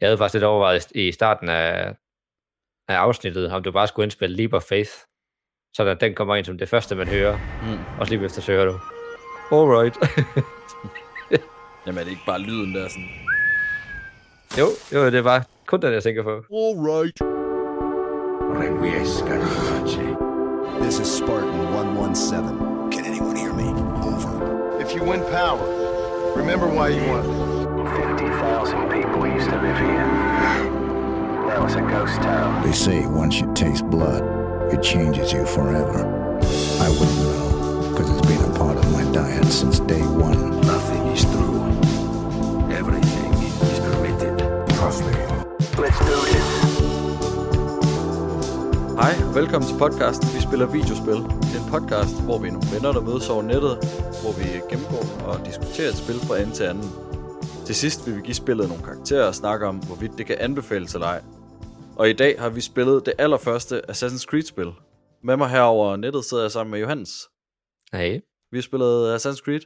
Jeg havde faktisk lidt overvejet i starten af, af afsnittet, om du bare skulle indspille Leap of Faith, så der, den kommer ind som det første, man hører. Mm. Og så lige efter så hører du, alright. Jamen er det ikke bare lyden der sådan? jo, jo, det var kun den, jeg tænker på. Alright. This is Spartan 117. Can anyone hear me? Over. If you win power, remember why you won. 50,000 people used to live here. Now it's a ghost town. They say once you taste blood, it changes you forever. I wouldn't know, because it's been a part of my diet since day one. Nothing is true. Everything is permitted. Trust me. Let's do this. Hej, velkommen til podcasten Vi spiller videospil. Det er en podcast, hvor vi er nogle venner, der mødes over nettet, hvor vi gennemgår og diskuterer et spil fra ende til anden. Til sidst vil vi give spillet nogle karakterer og snakke om, hvorvidt det kan anbefales eller ej. Og i dag har vi spillet det allerførste Assassin's Creed-spil. Med mig herover nettet sidder jeg sammen med Johannes. Hey, Vi har spillet Assassin's Creed.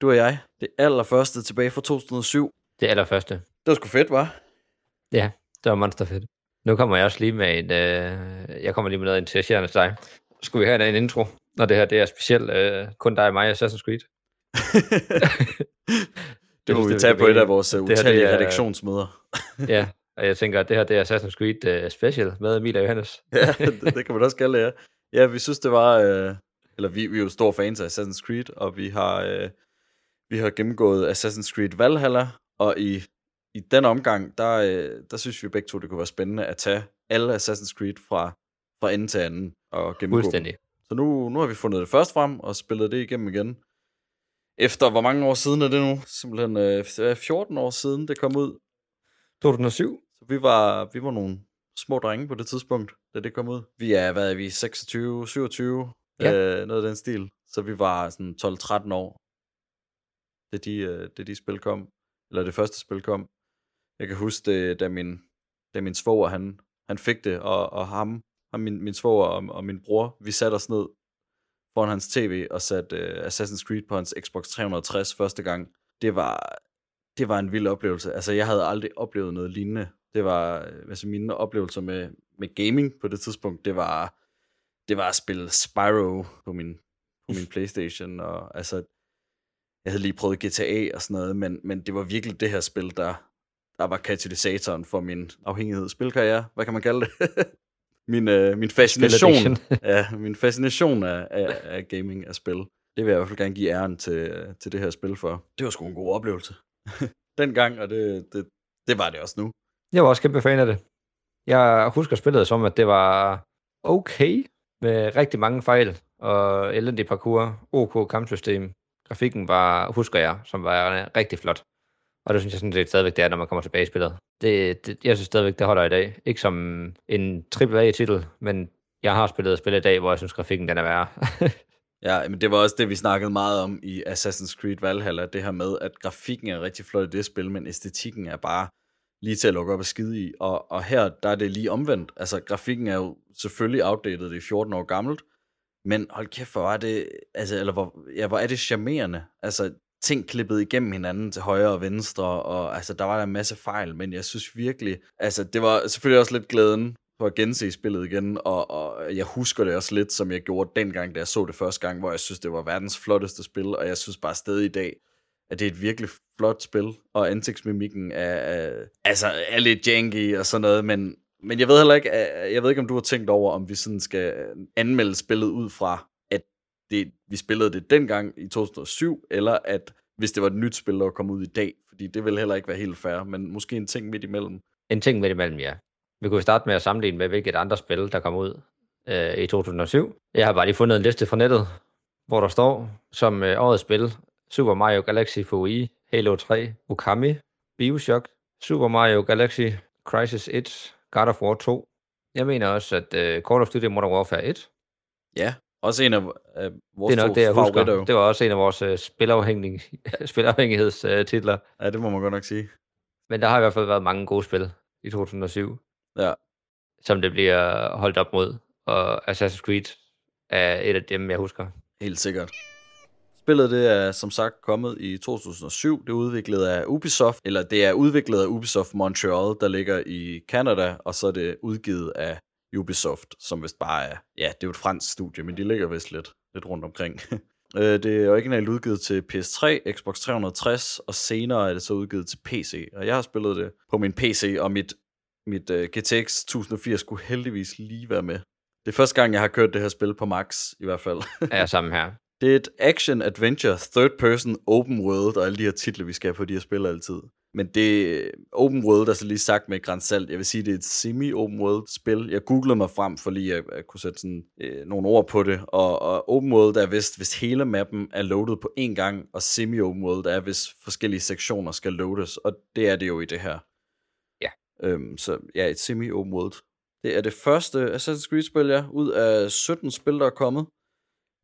Du og jeg. Det allerførste tilbage fra 2007. det allerførste. Det var sgu fedt, var? Ja, det var monsterfedt. Nu kommer jeg også lige med en, øh, jeg kommer lige med noget interesserende til dig. Skulle vi have en intro, når det her det er specielt øh, kun dig og mig Assassin's Creed? Det må vi tage på et af vores uh, det her, utallige er- redaktionsmøder. ja, og jeg tænker, at det her det er Assassin's Creed uh, Special med Emil og Johannes. ja, det, det kan man også kalde det, ja. Ja, vi synes, det var... Øh, eller vi, vi er jo store fans af Assassin's Creed, og vi har, øh, vi har gennemgået Assassin's Creed Valhalla, og i, i den omgang, der, øh, der synes vi begge to, det kunne være spændende at tage alle Assassin's Creed fra, fra ende til anden og gennemgå. Fuldstændig. Så nu, nu har vi fundet det først frem og spillet det igennem igen. Efter hvor mange år siden er det nu? Simpelthen øh, det er 14 år siden det kom ud. 2007? Så vi var, vi var nogle små drenge på det tidspunkt, da det kom ud. Vi er, hvad er vi, 26, 27, Ja. øh, noget af den stil. Så vi var sådan 12-13 år, da de, øh, da de spil kom. Eller det første spil kom. Jeg kan huske det, da min, da min svoger, han, han fik det, og, og ham, ham min, min svoger og, og min bror, vi satte os ned foran hans tv og satte uh, Assassin's Creed på hans Xbox 360 første gang. Det var, det var en vild oplevelse. Altså, jeg havde aldrig oplevet noget lignende. Det var, øh, altså mine oplevelser med, med gaming på det tidspunkt, det var, det var at spille Spyro på min, på min Playstation, og altså, jeg havde lige prøvet GTA og sådan noget, men, men det var virkelig det her spil, der, der var katalysatoren for min afhængighedsspilkarriere. Hvad kan man kalde det? min, øh, min fascination, ja, min fascination af, af, af gaming af spil. Det vil jeg i hvert fald gerne give æren til, til det her spil for. Det var sgu en god oplevelse. Dengang, og det, det, det var det også nu. Jeg var også kæmpe fan af det. Jeg husker spillet som, at det var okay, med rigtig mange fejl, og elendig parkour, OK kampsystem. Grafikken var, husker jeg, som var rigtig flot. Og det synes jeg sådan set stadigvæk, det er, når man kommer tilbage i spillet. Det, det, jeg synes stadigvæk, det holder i dag. Ikke som en AAA-titel, men jeg har spillet et spil i dag, hvor jeg synes, grafikken den er værre. Ja, men det var også det, vi snakkede meget om i Assassin's Creed Valhalla, det her med, at grafikken er rigtig flot i det spil, men æstetikken er bare lige til at lukke op og skide i. Og, og her, der er det lige omvendt. Altså, grafikken er jo selvfølgelig outdated, det er 14 år gammelt, men hold kæft, hvor er det, altså, eller hvor, ja, hvor er det charmerende. Altså, ting klippet igennem hinanden til højre og venstre, og altså, der var der en masse fejl, men jeg synes virkelig, altså, det var selvfølgelig også lidt glæden for at gense spillet igen, og, og jeg husker det også lidt, som jeg gjorde dengang, da jeg så det første gang, hvor jeg synes, det var verdens flotteste spil, og jeg synes bare stadig i dag, at det er et virkelig flot spil, og ansigtsmimikken er, er, altså, er lidt janky og sådan noget, men, men jeg ved heller ikke, jeg ved ikke, om du har tænkt over, om vi sådan skal anmelde spillet ud fra, det, vi spillede det dengang i 2007, eller at hvis det var et nyt spil, der kom ud i dag, fordi det vil heller ikke være helt fair, men måske en ting midt imellem. en ting midt imellem, ja. Vi kunne starte med at sammenligne med, hvilket andre spil, der kom ud øh, i 2007. Jeg har bare lige fundet en liste fra nettet, hvor der står som øh, årets spil, Super Mario Galaxy for Wii, Halo 3, Okami, Bioshock, Super Mario Galaxy, Crisis 1, God of War 2. Jeg mener også, at øh, Call of Duty Modern Warfare 1, Ja, også en af, af vores det er nok det, jeg favoritter husker. Det var også en af vores øh, spilafhængig, spilafhængighedstitler. Ja, det må man godt nok sige. Men der har i hvert fald været mange gode spil i 2007. Ja. som det bliver holdt op mod. Og Assassin's Creed er et af dem, jeg husker. Helt sikkert. Spillet det er som sagt kommet i 2007. Det er udviklet af Ubisoft, eller det er udviklet af Ubisoft Montreal, der ligger i Canada, og så er det udgivet af Ubisoft, som vist bare er, ja, det er jo et fransk studie, men de ligger vist lidt, lidt rundt omkring. Øh, det er originalt udgivet til PS3, Xbox 360, og senere er det så udgivet til PC. Og jeg har spillet det på min PC, og mit, mit uh, GTX 1080 skulle heldigvis lige være med. Det er første gang, jeg har kørt det her spil på max, i hvert fald. er sammen her. Det er et action-adventure, third-person, open world, og alle de her titler, vi skal have på de her spil altid. Men det open world, der så lige sagt med Grand Salt, jeg vil sige, det er et semi-open world spil. Jeg googlede mig frem for lige at, at kunne sætte sådan, øh, nogle ord på det, og, og open world er vist, hvis hele mappen er loadet på én gang, og semi-open world er, hvis forskellige sektioner skal loades, og det er det jo i det her. Ja. Øhm, så ja, et semi-open world. Det er det første Assassin's Creed-spil, ja, ud af 17 spil, der er kommet.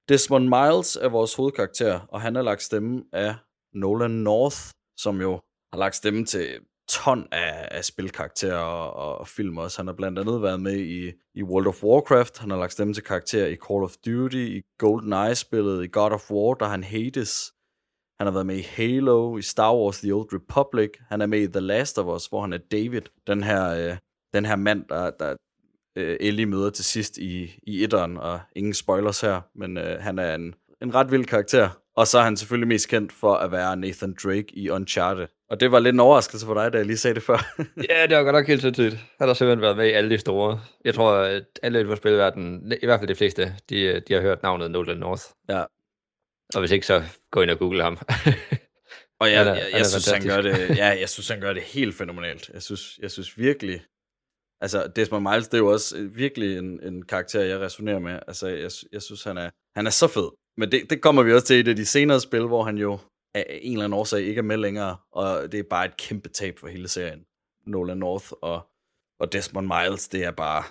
Desmond Miles er vores hovedkarakter, og han er lagt stemme af Nolan North, som jo har lagt stemme til ton af, af spilkarakterer og, og film også. Han har blandt andet været med i, i World of Warcraft, han har lagt stemme til karakterer i Call of Duty, i GoldenEye-spillet, i God of War, der han hates. Han har været med i Halo, i Star Wars The Old Republic. Han er med i The Last of Us, hvor han er David, den her, øh, den her mand, der, der øh, Ellie møder til sidst i, i etteren, og ingen spoilers her, men øh, han er en, en ret vild karakter. Og så er han selvfølgelig mest kendt for at være Nathan Drake i Uncharted. Og det var lidt en overraskelse for dig, da jeg lige sagde det før. ja, det var godt nok helt sindssygt. Han har simpelthen været med i alle de store. Jeg tror, at alle inden for spilverdenen, i hvert fald de fleste, de, de har hørt navnet Nolan North. Ja. Og hvis ikke, så gå ind og google ham. og jeg, jeg, jeg, jeg synes, han gør det, ja, jeg synes, han gør det helt fænomenalt. Jeg synes, jeg synes virkelig, altså Desmond Miles, det er jo også virkelig en, en karakter, jeg resonerer med. Altså, jeg, jeg synes, han er, han er så fed. Men det, det kommer vi også til i det de senere spil, hvor han jo af en eller anden årsag ikke er med længere, og det er bare et kæmpe tab for hele serien. Nolan North og, og Desmond Miles, det er bare,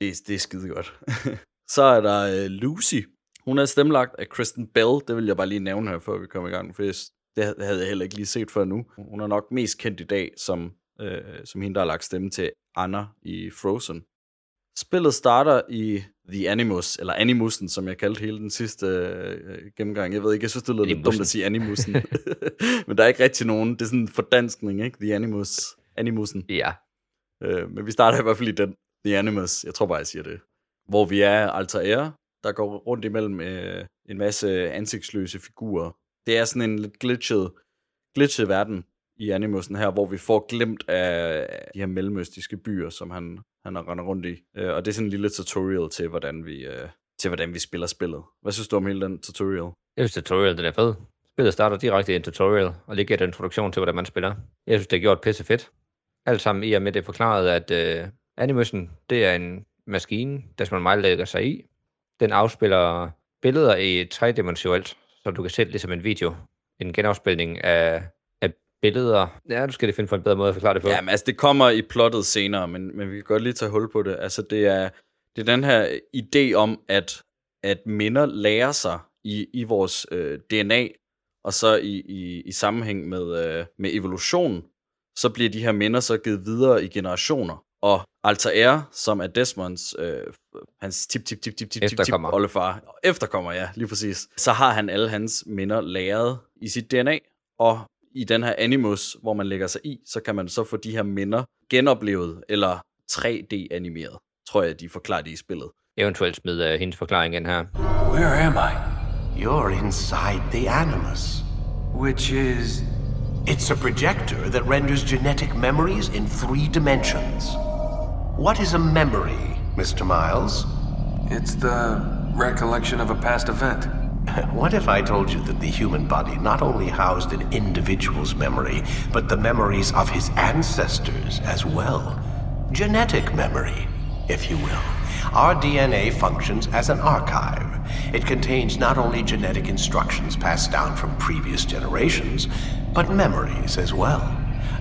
det, det er skide godt. så er der uh, Lucy. Hun er stemmelagt af Kristen Bell, det vil jeg bare lige nævne her, før vi kommer i gang, for det havde jeg heller ikke lige set før nu. Hun er nok mest kendt i dag som, øh, som hende, der har lagt stemme til Anna i Frozen. Spillet starter i The Animus, eller Animusen, som jeg kaldte hele den sidste øh, gennemgang. Jeg ved ikke, jeg synes, det lyder lidt dumt at sige Animusen. men der er ikke rigtig nogen. Det er sådan en fordanskning, ikke? The Animus. Animusen. Ja. Øh, men vi starter i hvert fald i den. The Animus. Jeg tror bare, jeg siger det. Hvor vi er Altair, der går rundt imellem øh, en masse ansigtsløse figurer. Det er sådan en lidt glitchet, glitchet verden i Animusen her, hvor vi får glemt af de her mellemøstiske byer, som han, han har rendt rundt i. Øh, og det er sådan en lille tutorial til, hvordan vi, øh, til hvordan vi spiller spillet. Hvad synes du om hele den tutorial? Jeg synes, tutorial det er fed. Spillet starter direkte i en tutorial, og lige giver en introduktion til, hvordan man spiller. Jeg synes, det er gjort pisse fedt. Alt sammen i og med det forklaret, at øh, Animusen, det er en maskine, der som meget lægger sig i. Den afspiller billeder i tredimensionelt, så du kan se det ligesom en video. En genafspilning af billeder. Ja, du skal lige finde på en bedre måde at forklare det på. Ja, men altså, det kommer i plottet senere, men, men vi kan godt lige tage hul på det. Altså, det er, det er den her idé om, at, at minder lærer sig i, i vores øh, DNA, og så i, i, i sammenhæng med, øh, med evolution, så bliver de her minder så givet videre i generationer. Og Altair, som er Desmonds, øh, hans tip, tip, tip, tip, tip, tip, tip, oldefar, efterkommer, ja, lige præcis, så har han alle hans minder læret i sit DNA, og i den her Animus, hvor man lægger sig i, så kan man så få de her minder genoplevet eller 3D-animeret. Tror jeg, de forklarer det i spillet. Eventuelt smid uh, hendes forklaring ind her. Where am I? You're inside the Animus. Which is... It's a projector that renders genetic memories in three dimensions. What is a memory, Mr. Miles? It's the recollection of a past event. What if I told you that the human body not only housed an individual's memory, but the memories of his ancestors as well? Genetic memory, if you will. Our DNA functions as an archive. It contains not only genetic instructions passed down from previous generations, but memories as well.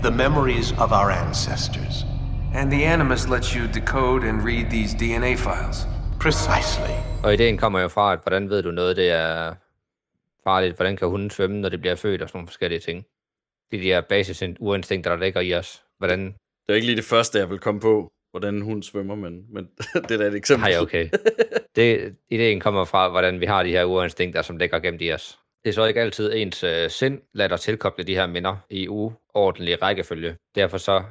The memories of our ancestors. And the Animus lets you decode and read these DNA files. Precisely. Og ideen kommer jo fra, at hvordan ved du noget, det er farligt? Hvordan kan hunden svømme, når det bliver født og sådan nogle forskellige ting? Det er de her basis uinstinkter, der ligger i os. Hvordan... Det er ikke lige det første, jeg vil komme på, hvordan hun svømmer, men, men det er da et eksempel. Nej, okay. Det, ideen kommer fra, hvordan vi har de her urinstinkter, som ligger gemt i os. det er så ikke altid ens øh, sind, lader tilkoble de her minder i uordentlig rækkefølge. Derfor så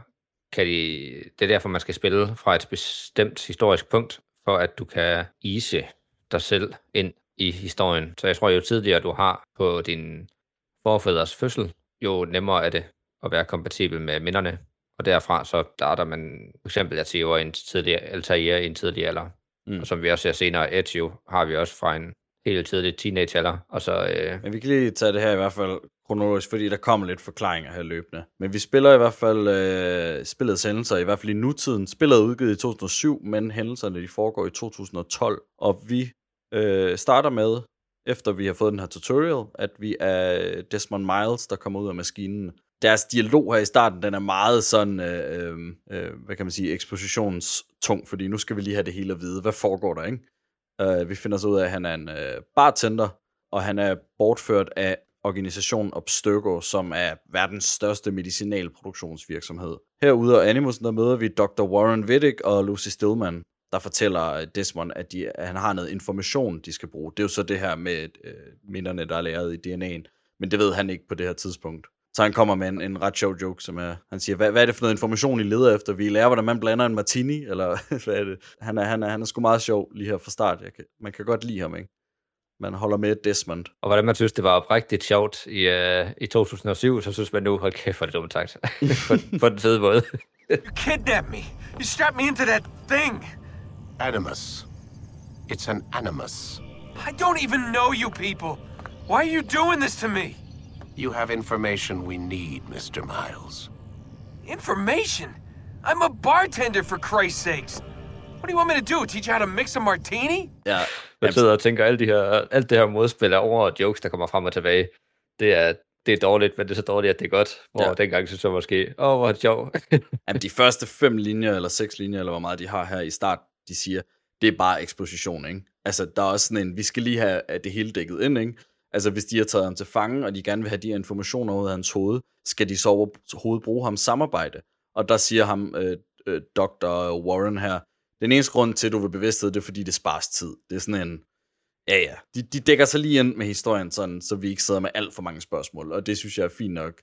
kan de, det er derfor, man skal spille fra et bestemt historisk punkt, for at du kan ise dig selv ind i historien. Så jeg tror, jo tidligere du har på din forfædres fødsel, jo nemmere er det at være kompatibel med minderne. Og derfra så starter man for eksempel at sige, en tidligere, Altair i en tidlig alder. Mm. Og som vi også ser senere, Ezio har vi også fra en helt tidlig teenagealder. Og så, øh... Men vi kan lige tage det her i hvert fald kronologisk, fordi der kommer lidt forklaringer her løbende. Men vi spiller i hvert fald øh, spillets hændelser, i hvert fald i nutiden. Spillet er udgivet i 2007, men hændelserne de foregår i 2012. Og vi øh, starter med, efter vi har fået den her tutorial, at vi er Desmond Miles, der kommer ud af maskinen. Deres dialog her i starten, den er meget sådan, øh, øh, øh hvad kan man sige, ekspositionstung, fordi nu skal vi lige have det hele at vide. Hvad foregår der, ikke? Uh, vi finder så ud af, at han er en uh, bartender, og han er bortført af organisation Obstergo, som er verdens største medicinalproduktionsvirksomhed. Herude af Animusen, der møder vi Dr. Warren Wittig og Lucy Stillman, der fortæller øh, Desmond, at, de, at han har noget information, de skal bruge. Det er jo så det her med øh, minderne, der er læret i DNA'en. Men det ved han ikke på det her tidspunkt. Så han kommer med en, en ret sjov joke, som er, han siger, hvad, hvad er det for noget information, I leder efter? Vi lærer, hvordan man blander en martini, eller hvad er det? Han er, han er, han er sgu meget sjov lige her fra start. Jeg kan, man kan godt lide ham, ikke? Man holder med Desmond. Og hvordan man synes, det var oprigtigt sjovt i, uh, i 2007, så synes man nu, hold kæft, for det dumt sagt. på, på den fede måde. You kidnapped me. You strapped me into that thing. Animus. It's an animus. I don't even know you people. Why are you doing this to me? You have information we need, Mr. Miles. Information? I'm a bartender, for Christ's sakes. What do you want me to do? Teach you how to mix a martini? Ja, Jeg sidder og tænker, alt, de her, alt det her modspil er over og jokes, der kommer frem og tilbage. Det er, det er dårligt, men det er så dårligt, at det er godt. Hvor Ja. dengang synes jeg måske, åh, oh, hvor er det sjovt. Jamen, de første fem linjer, eller seks linjer, eller hvor meget de har her i start, de siger, det er bare eksposition, ikke? Altså, der er også sådan en, vi skal lige have at det hele dækket ind, ikke? Altså, hvis de har taget ham til fange, og de gerne vil have de her informationer ud af hans hoved, skal de så overhovedet bruge ham samarbejde? Og der siger ham, øh, øh, Dr. Warren her, den eneste grund til, at du vil bevidsthed, det er, fordi det spares tid. Det er sådan en, ja ja, de, de dækker sig lige ind med historien, sådan, så vi ikke sidder med alt for mange spørgsmål, og det synes jeg er fint nok.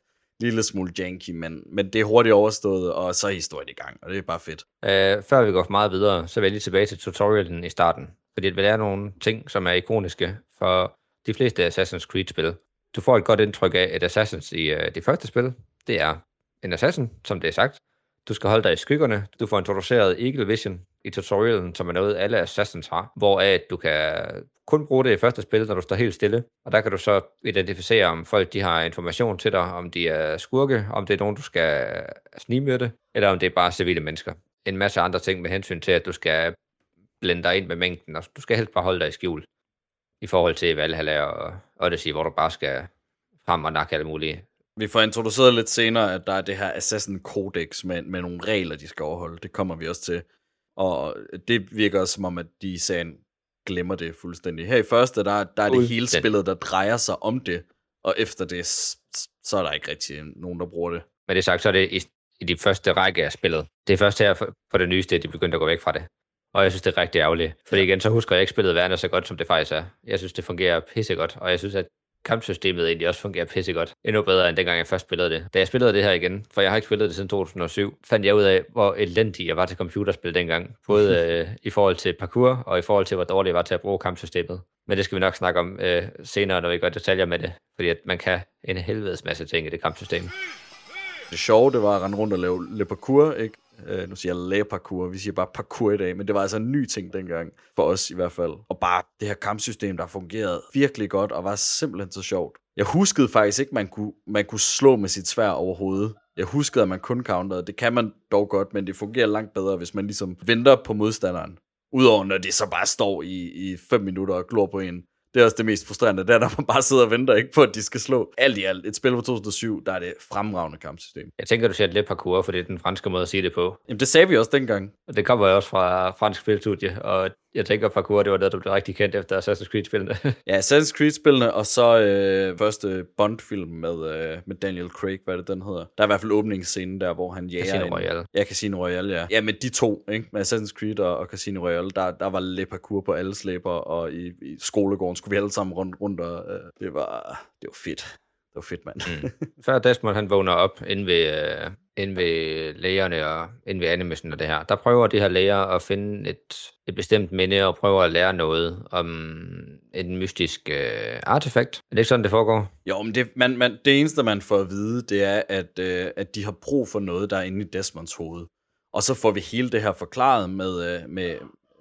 Lille smule janky, men, men det er hurtigt overstået, og så er historien i gang, og det er bare fedt. Uh, før vi går for meget videre, så vil jeg lige tilbage til tutorialen i starten. Fordi det er nogle ting, som er ikoniske for de fleste Assassin's Creed-spil. Du får et godt indtryk af, at Assassins i uh, det første spil, det er en assassin, som det er sagt. Du skal holde dig i skyggerne. Du får introduceret Eagle Vision i tutorialen, som er noget, alle Assassins har. Hvor at du kan kun bruge det i første spil, når du står helt stille. Og der kan du så identificere, om folk de har information til dig, om de er skurke, om det er nogen, du skal snigmyrde, eller om det er bare civile mennesker. En masse andre ting med hensyn til, at du skal blende dig ind med mængden, og du skal helst bare holde dig i skjul. I forhold til Valhalla og Odyssey, hvor du bare skal frem og nakke alle mulige Vi får introduceret lidt senere, at der er det her Assassin Codex med, med nogle regler, de skal overholde. Det kommer vi også til. Og det virker også som om, at de i serien glemmer det fuldstændig. Her i første, der, der er det hele spillet, der drejer sig om det. Og efter det, så er der ikke rigtig nogen, der bruger det. Men det sagt, så er det i, i de første række af spillet. Det er først her på det nyeste, at de begyndte at gå væk fra det. Og jeg synes, det er rigtig ærgerligt. Fordi igen, så husker jeg ikke spillet værende så godt, som det faktisk er. Jeg synes, det fungerer pissegodt, og jeg synes, at kampsystemet egentlig også fungerer pissegodt. Endnu bedre, end dengang jeg først spillede det. Da jeg spillede det her igen, for jeg har ikke spillet det siden 2007, fandt jeg ud af, hvor elendig jeg var til computerspil dengang. Både øh, i forhold til parkour, og i forhold til, hvor dårlig jeg var til at bruge kampsystemet. Men det skal vi nok snakke om øh, senere, når vi går i detaljer med det. Fordi at man kan en helvedes masse ting i det kampsystem. Det sjove, det var at rende rundt og lave le parkour, ikke? Øh, nu siger jeg le parkour, vi siger bare parkour i dag, men det var altså en ny ting dengang, for os i hvert fald. Og bare det her kampsystem, der fungerede virkelig godt, og var simpelthen så sjovt. Jeg huskede faktisk ikke, man kunne, man kunne slå med sit svær overhovedet. Jeg huskede, at man kun counterede. Det kan man dog godt, men det fungerer langt bedre, hvis man ligesom venter på modstanderen. Udover når de så bare står i, i fem minutter og glor på en. Det er også det mest frustrerende, det er, når man bare sidder og venter ikke på, at de skal slå. Alt i alt, et spil fra 2007, der er det fremragende kampsystem. Jeg tænker, du siger lidt parkour, for det er den franske måde at sige det på. Jamen, det sagde vi også dengang. Og det kommer jo også fra fransk spilstudie, og Jeg tænker, parkour, det var noget, du blev rigtig kendt efter Assassin's Creed-spillene. Ja, Assassin's Creed-spillene, og så øh, første Bond-film med, øh, med Daniel Craig, hvad det den hedder. Der er i hvert fald åbningsscenen der, hvor han jager Casino Royale. Ja, Casino Royale, ja. Ja, men de to, ikke? med Assassin's Creed og, og Casino Royale, der, der var lidt parkour på alle slæber, og i, i skolegården skulle vi alle sammen rundt, rundt og øh, det, var, det var fedt. Det var fedt, mand. Mm. Før Desmond han vågner op inde ved, øh, inde ved lægerne og inde ved animation og det her, der prøver de her læger at finde et, et bestemt minde og prøver at lære noget om en mystisk øh, artefakt. Er det ikke sådan, det foregår? Jo, men det, man, man, det eneste, man får at vide, det er, at, øh, at de har brug for noget, der er inde i Desmonds hoved. Og så får vi hele det her forklaret med, øh, med,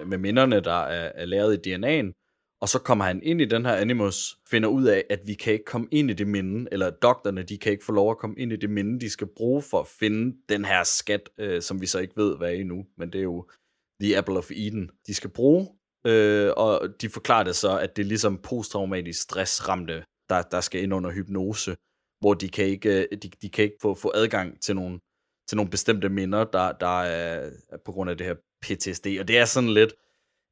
med minderne, der er, er lavet i DNA'en. Og så kommer han ind i den her Animus, finder ud af, at vi kan ikke komme ind i det minde, eller doktorerne, de kan ikke få lov at komme ind i det minde, de skal bruge for at finde den her skat, øh, som vi så ikke ved, hvad er endnu. Men det er jo The Apple of Eden, de skal bruge. Øh, og de forklarer det så, at det er ligesom posttraumatisk stressramte, der, der skal ind under hypnose, hvor de kan ikke, øh, de, de kan ikke få, få adgang til nogle, til nogle bestemte minder, der, der er på grund af det her PTSD. Og det er sådan lidt,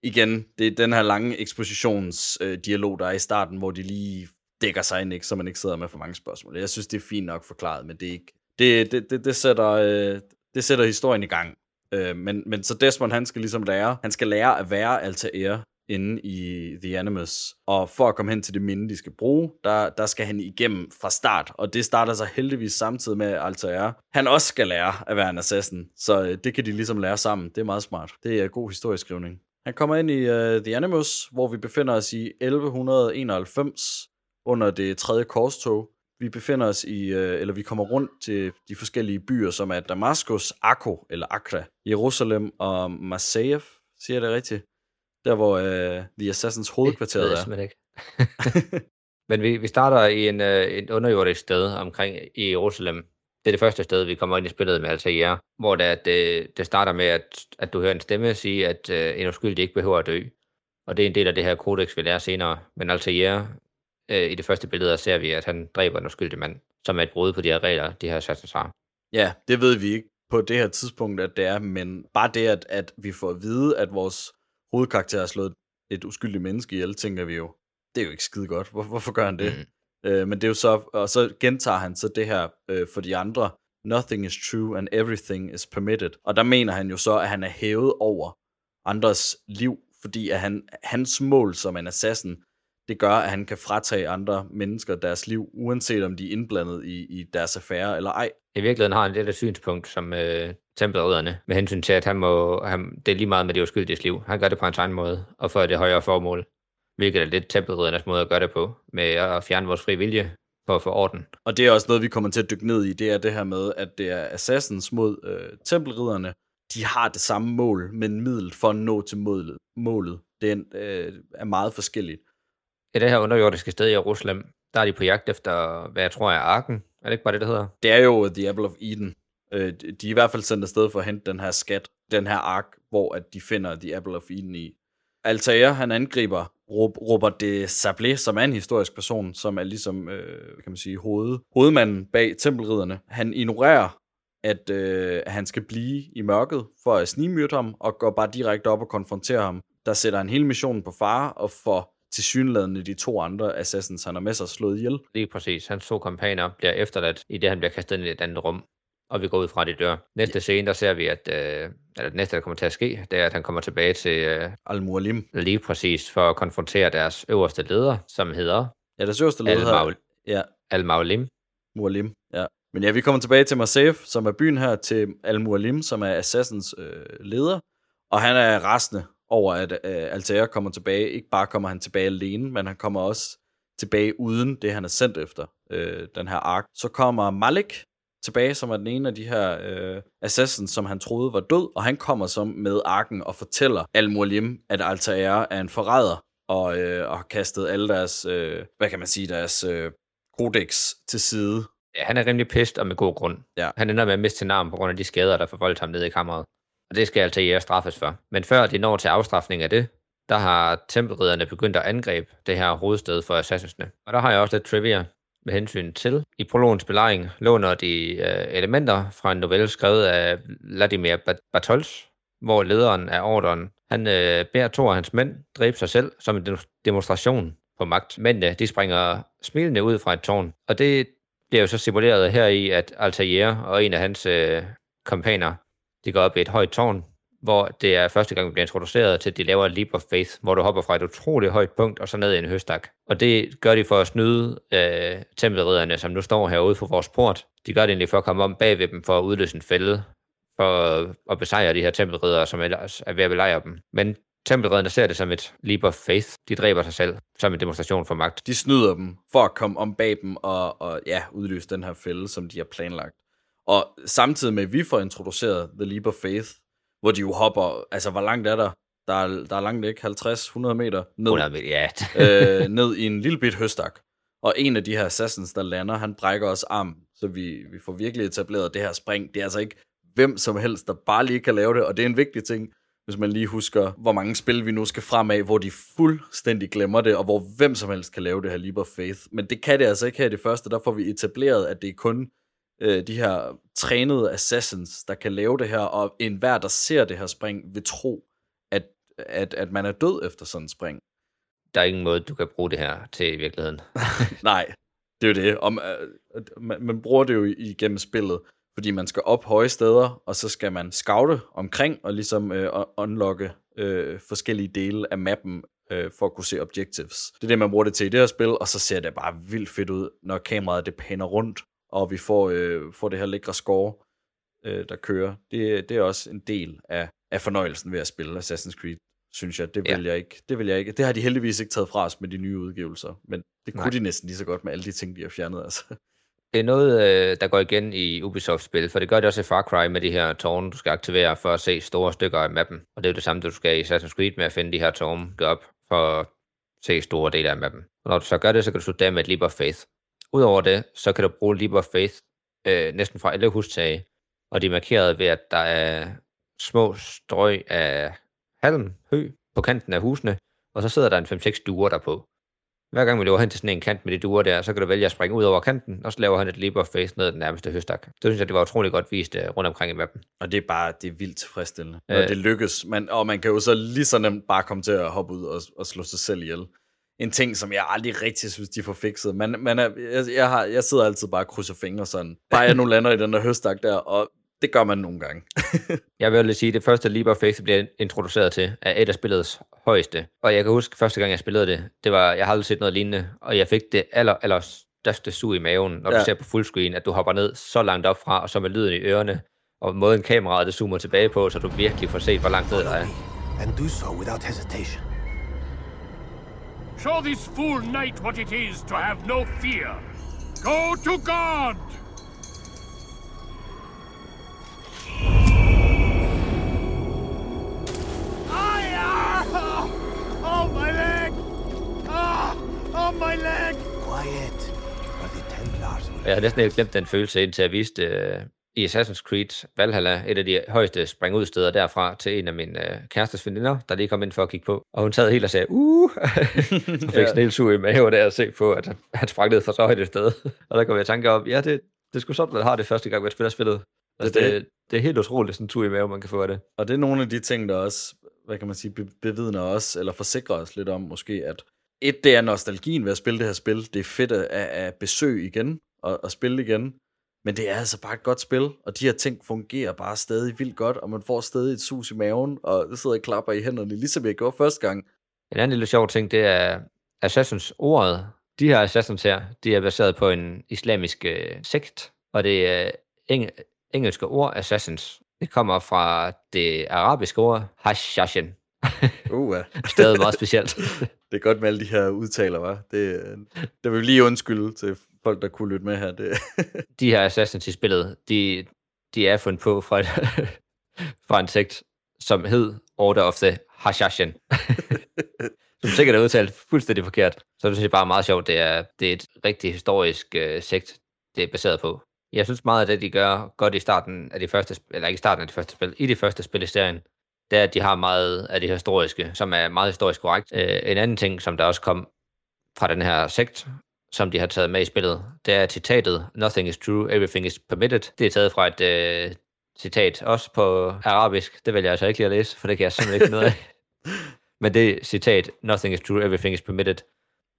igen, det er den her lange ekspositionsdialog, øh, der er i starten, hvor de lige dækker sig ind, ikke, så man ikke sidder med for mange spørgsmål. Jeg synes, det er fint nok forklaret, men det er ikke... Det, det, det, det, sætter, øh, det sætter historien i gang. Øh, men, men så Desmond, han skal ligesom lære, han skal lære at være Altair inde i The Animus. Og for at komme hen til det minde, de skal bruge, der, der skal han igennem fra start. Og det starter så heldigvis samtidig med, Altair, han også skal lære at være en assassin. Så øh, det kan de ligesom lære sammen. Det er meget smart. Det er god historieskrivning. Han kommer ind i uh, The Animus, hvor vi befinder os i 1191 under det tredje korstog. Vi befinder os i, øh, eller vi kommer rundt til de forskellige byer, som er Damaskus, Akko eller Accra, Jerusalem og Marseille, siger jeg det rigtigt? Der hvor øh, The Assassins hovedkvarter Det ved jeg er. simpelthen ikke. Men vi, vi starter i en, øh, et underjordisk sted omkring i Jerusalem. Det er det første sted, vi kommer ind i spillet med Altair, hvor det, at det, det starter med, at, at du hører en stemme sige, at øh, en uskyldig ikke behøver at dø. Og det er en del af det her kodex, vi lærer senere. Men Altair, øh, i det første billede, ser vi, at han dræber en uskyldig mand, som er et brud på de her regler, de her assassins har. Ja, det ved vi ikke på det her tidspunkt, at det er, men bare det, at, at vi får at vide, at vores hovedkarakter har slået et uskyldigt menneske ihjel, tænker vi jo, det er jo ikke skide godt. Hvor, hvorfor gør han det? Mm. Øh, men det er jo så, og så gentager han så det her øh, for de andre, nothing is true and everything is permitted. Og der mener han jo så, at han er hævet over andres liv, fordi at han, hans mål som en assassin, det gør, at han kan fratage andre mennesker deres liv, uanset om de er indblandet i, i deres affære eller ej. I virkeligheden har han det der synspunkt som øh, tempelridderne, med hensyn til, at han må, han, det er lige meget med det uskyldige liv. Han gør det på hans egen måde, og for det højere formål. Hvilket er lidt tempelriddernes måde at gøre det på, med at fjerne vores fri vilje for at få orden. Og det er også noget, vi kommer til at dykke ned i, det er det her med, at det er assassins mod øh, tempelridderne. De har det samme mål, men middel for at nå til målet. målet. Det er, øh, er meget forskelligt. I det her underjordiske sted i Jerusalem, der er de på jagt efter, hvad jeg tror er arken. Er det ikke bare det, det hedder? Det er jo The Apple of Eden. Øh, de er i hvert fald sendt afsted for at hente den her skat, den her ark, hvor at de finder The Apple of Eden i. Altair, han angriber Robert de Sablé, som er en historisk person, som er ligesom, øh, kan man sige, hoved, hovedmanden bag tempelridderne. Han ignorerer, at øh, han skal blive i mørket for at snigmyrde ham, og går bare direkte op og konfronterer ham. Der sætter han hele missionen på fare, og får tilsyneladende de to andre assassins, han har med sig slået ihjel. Lige præcis. Hans to kompaner bliver efterladt, i det han bliver kastet ind i et andet rum. Og vi går ud fra, de dør. Næste scene, der ser vi, at øh, eller det næste, der kommer til at ske, det er, at han kommer tilbage til øh, Al-Mualim. lige præcis for at konfrontere deres øverste leder, som hedder Ja, deres øverste leder. Al-Maul- Ja, Al-Maulim. Mualim, ja. Men ja, vi kommer tilbage til Marseille, som er byen her, til Al-Mualim, som er Assassins øh, leder. Og han er rasende over, at øh, Altair kommer tilbage. Ikke bare kommer han tilbage alene, men han kommer også tilbage uden det, han er sendt efter, øh, den her ark. Så kommer Malik tilbage, som er den ene af de her øh, assassins, som han troede var død, og han kommer så med arken og fortæller Al-Mualim, at Altair er en forræder, og, øh, og har kastet alle deres, øh, hvad kan man sige, deres øh, kodex til side, Ja, han er rimelig pist og med god grund. Ja. Han ender med at miste sin arm på grund af de skader, der forvoldt ham nede i kammeret. Og det skal Altair straffes for. Men før de når til afstraffning af det, der har tempelridderne begyndt at angribe det her hovedsted for assassinsene. Og der har jeg også lidt trivia med hensyn til. I prologens belejring låner de øh, elementer fra en novelle skrevet af Vladimir Bartols, hvor lederen af ordren Han øh, beder to af hans mænd dræbe sig selv som en demonstration på magt. Mændene, de springer smilende ud fra et tårn. Og det bliver jo så simuleret her i, at Altair og en af hans øh, kompaner, de går op i et højt tårn, hvor det er første gang, vi bliver introduceret til, at de laver Leap of Faith, hvor du hopper fra et utroligt højt punkt og så ned i en høstak. Og det gør de for at snyde øh, tempelridderne, som nu står herude for vores port. De gør det egentlig for at komme om bag ved dem for at udløse en fælde, for at, besejre de her tempelriddere, som ellers er ved at belejre dem. Men tempelridderne ser det som et Leap of Faith. De dræber sig selv som en demonstration for magt. De snyder dem for at komme om bag dem og, og ja, udløse den her fælde, som de har planlagt. Og samtidig med, at vi får introduceret The Leap of Faith, hvor de jo hopper, altså hvor langt er der? Der er, der er langt ikke, 50-100 meter ned, 100 meter, ja. øh, ned i en lille bit høstak. Og en af de her assassins, der lander, han brækker os arm, så vi, vi får virkelig etableret det her spring. Det er altså ikke hvem som helst, der bare lige kan lave det, og det er en vigtig ting, hvis man lige husker, hvor mange spil vi nu skal fremad, hvor de fuldstændig glemmer det, og hvor hvem som helst kan lave det her Leap of Faith. Men det kan det altså ikke her i det første, der får vi etableret, at det er kun øh, de her trænede assassins, der kan lave det her, og enhver, der ser det her spring, vil tro, at, at, at man er død efter sådan en spring. Der er ingen måde, du kan bruge det her til i virkeligheden. Nej, det er jo det. Om, øh, man, man bruger det jo igennem spillet, fordi man skal op høje steder, og så skal man scoute omkring, og ligesom øh, unlocke øh, forskellige dele af mappen, øh, for at kunne se objectives. Det er det, man bruger det til i det her spil, og så ser det bare vildt fedt ud, når kameraet det paner rundt, og vi får, øh, får det her lækre score, øh, der kører. Det, det er også en del af, af fornøjelsen ved at spille Assassin's Creed, synes jeg. Det vil, Ja. jeg ikke, det vil jeg ikke. Det har de heldigvis ikke taget fra os med de nye udgivelser, men det kunne Nej. de næsten lige så godt med alle de ting, de har fjernet. Altså. Det er noget, øh, der går igen i Ubisoft-spil, for det gør det også i Far Cry med de her tårne, du skal aktivere for at se store stykker af mappen. Og det er jo det samme, du skal i Assassin's Creed med at finde de her tårne, op for at se store dele af mappen. Og når du så gør det, så kan du af med et Leap of Faith. Udover det, så kan du bruge Leap of Faith øh, næsten fra alle hustage, og de er markeret ved, at der er små strøg af halm, hø, på kanten af husene, og så sidder der en 5-6 duer derpå. Hver gang vi løber hen til sådan en kant med de duer der, så kan du vælge at springe ud over kanten, og så laver han et leap of face ned den nærmeste høstak. Det synes jeg, det var utrolig godt vist uh, rundt omkring i mappen. Og det er bare, det er vildt tilfredsstillende, når Øh. det lykkes. Man, og man kan jo så lige så nemt bare komme til at hoppe ud og, og slå sig selv ihjel. En ting, som jeg aldrig rigtig synes, de får fikset. Man, man er, jeg, jeg, har, jeg sidder altid bare og krydser fingre sådan. Bare jeg nu lander i den der høstak der, og det gør man nogle gange. Jeg vil lige sige, at det første leap of face bliver introduceret til er et af spillets højeste. Og jeg kan huske, første gang jeg spillede det, det var, jeg har aldrig set noget lignende, og jeg fik det aller, aller største sug i maven, når. Ja. du ser på fullscreen, at du hopper ned så langt op fra, og så med lyden i ørerne, og måden kameraet det zoomer tilbage på, så du virkelig får set, hvor langt ned der er. And do so without hesitation. Show this fool knight what it is to have no fear. Go to God! Aye! Oh, my leg! Ah! Oh, my leg! Quiet, or the Templars will Og jeg har næsten helt glemt den følelse, indtil jeg viste øh, i Assassin's Creed Valhalla, et af de højeste springudsteder derfra, til en af mine øh, kærestes veninder, der lige kom ind for at kigge på. Og hun sad helt og sagde, uh, og fik sådan helt sur i maven der at se på, at han- sprang ned fra så højt et sted. og der kom jeg i tanke om, ja, det, det skulle sådan, man har det første gang, man spiller spillet. Altså, Det det, det, er helt utroligt, sådan en tur i maven, man kan få af det. Og det er nogle af de ting, der også, hvad kan man sige, be- bevidner os, eller forsikrer os lidt om måske, at et, det er nostalgien ved at spille det her spil. Det er fedt at, at besøge igen, og at spille igen. Men det er altså bare et godt spil, og de her ting fungerer bare stadig vildt godt, og man får stadig et sus i maven, og sidder og klapper i hænderne, ligesom jeg gjorde første gang. En anden lille sjov ting, det er Assassins ordet. De her Assassins her, de er baseret på en islamisk øh, sekt, og det er eng- engelske ord Assassins. Det kommer fra det arabiske ord Hashashin. Uh, ja. Stadig meget specielt. det er godt med alle de her udtaler, var. Det, øh, det vil vi lige undskylde til folk, der kunne lytte med her. Det, De her Assassins i spillet, de, de er fundet på fra, et, fra en sekt, som hed Order of the Hashashin. som sikkert er udtalt fuldstændig forkert. Så det synes jeg bare er meget sjovt. Det er, det er et rigtig historisk øh, sekt, det er baseret på. Jeg synes meget af det, de gør godt i starten af de første, eller ikke i starten af de første spil, i de første spil i serien, det er, at de har meget af det historiske, som er meget historisk korrekt. Øh, en anden ting, som der også kom fra den her sekt, som de har taget med i spillet, det er citatet, Nothing is true, everything is permitted. Det er taget fra et øh, citat, også på arabisk. Det vil jeg altså ikke lige at læse, for det kan jeg simpelthen ikke ud af. Men det citat, nothing is true, everything is permitted,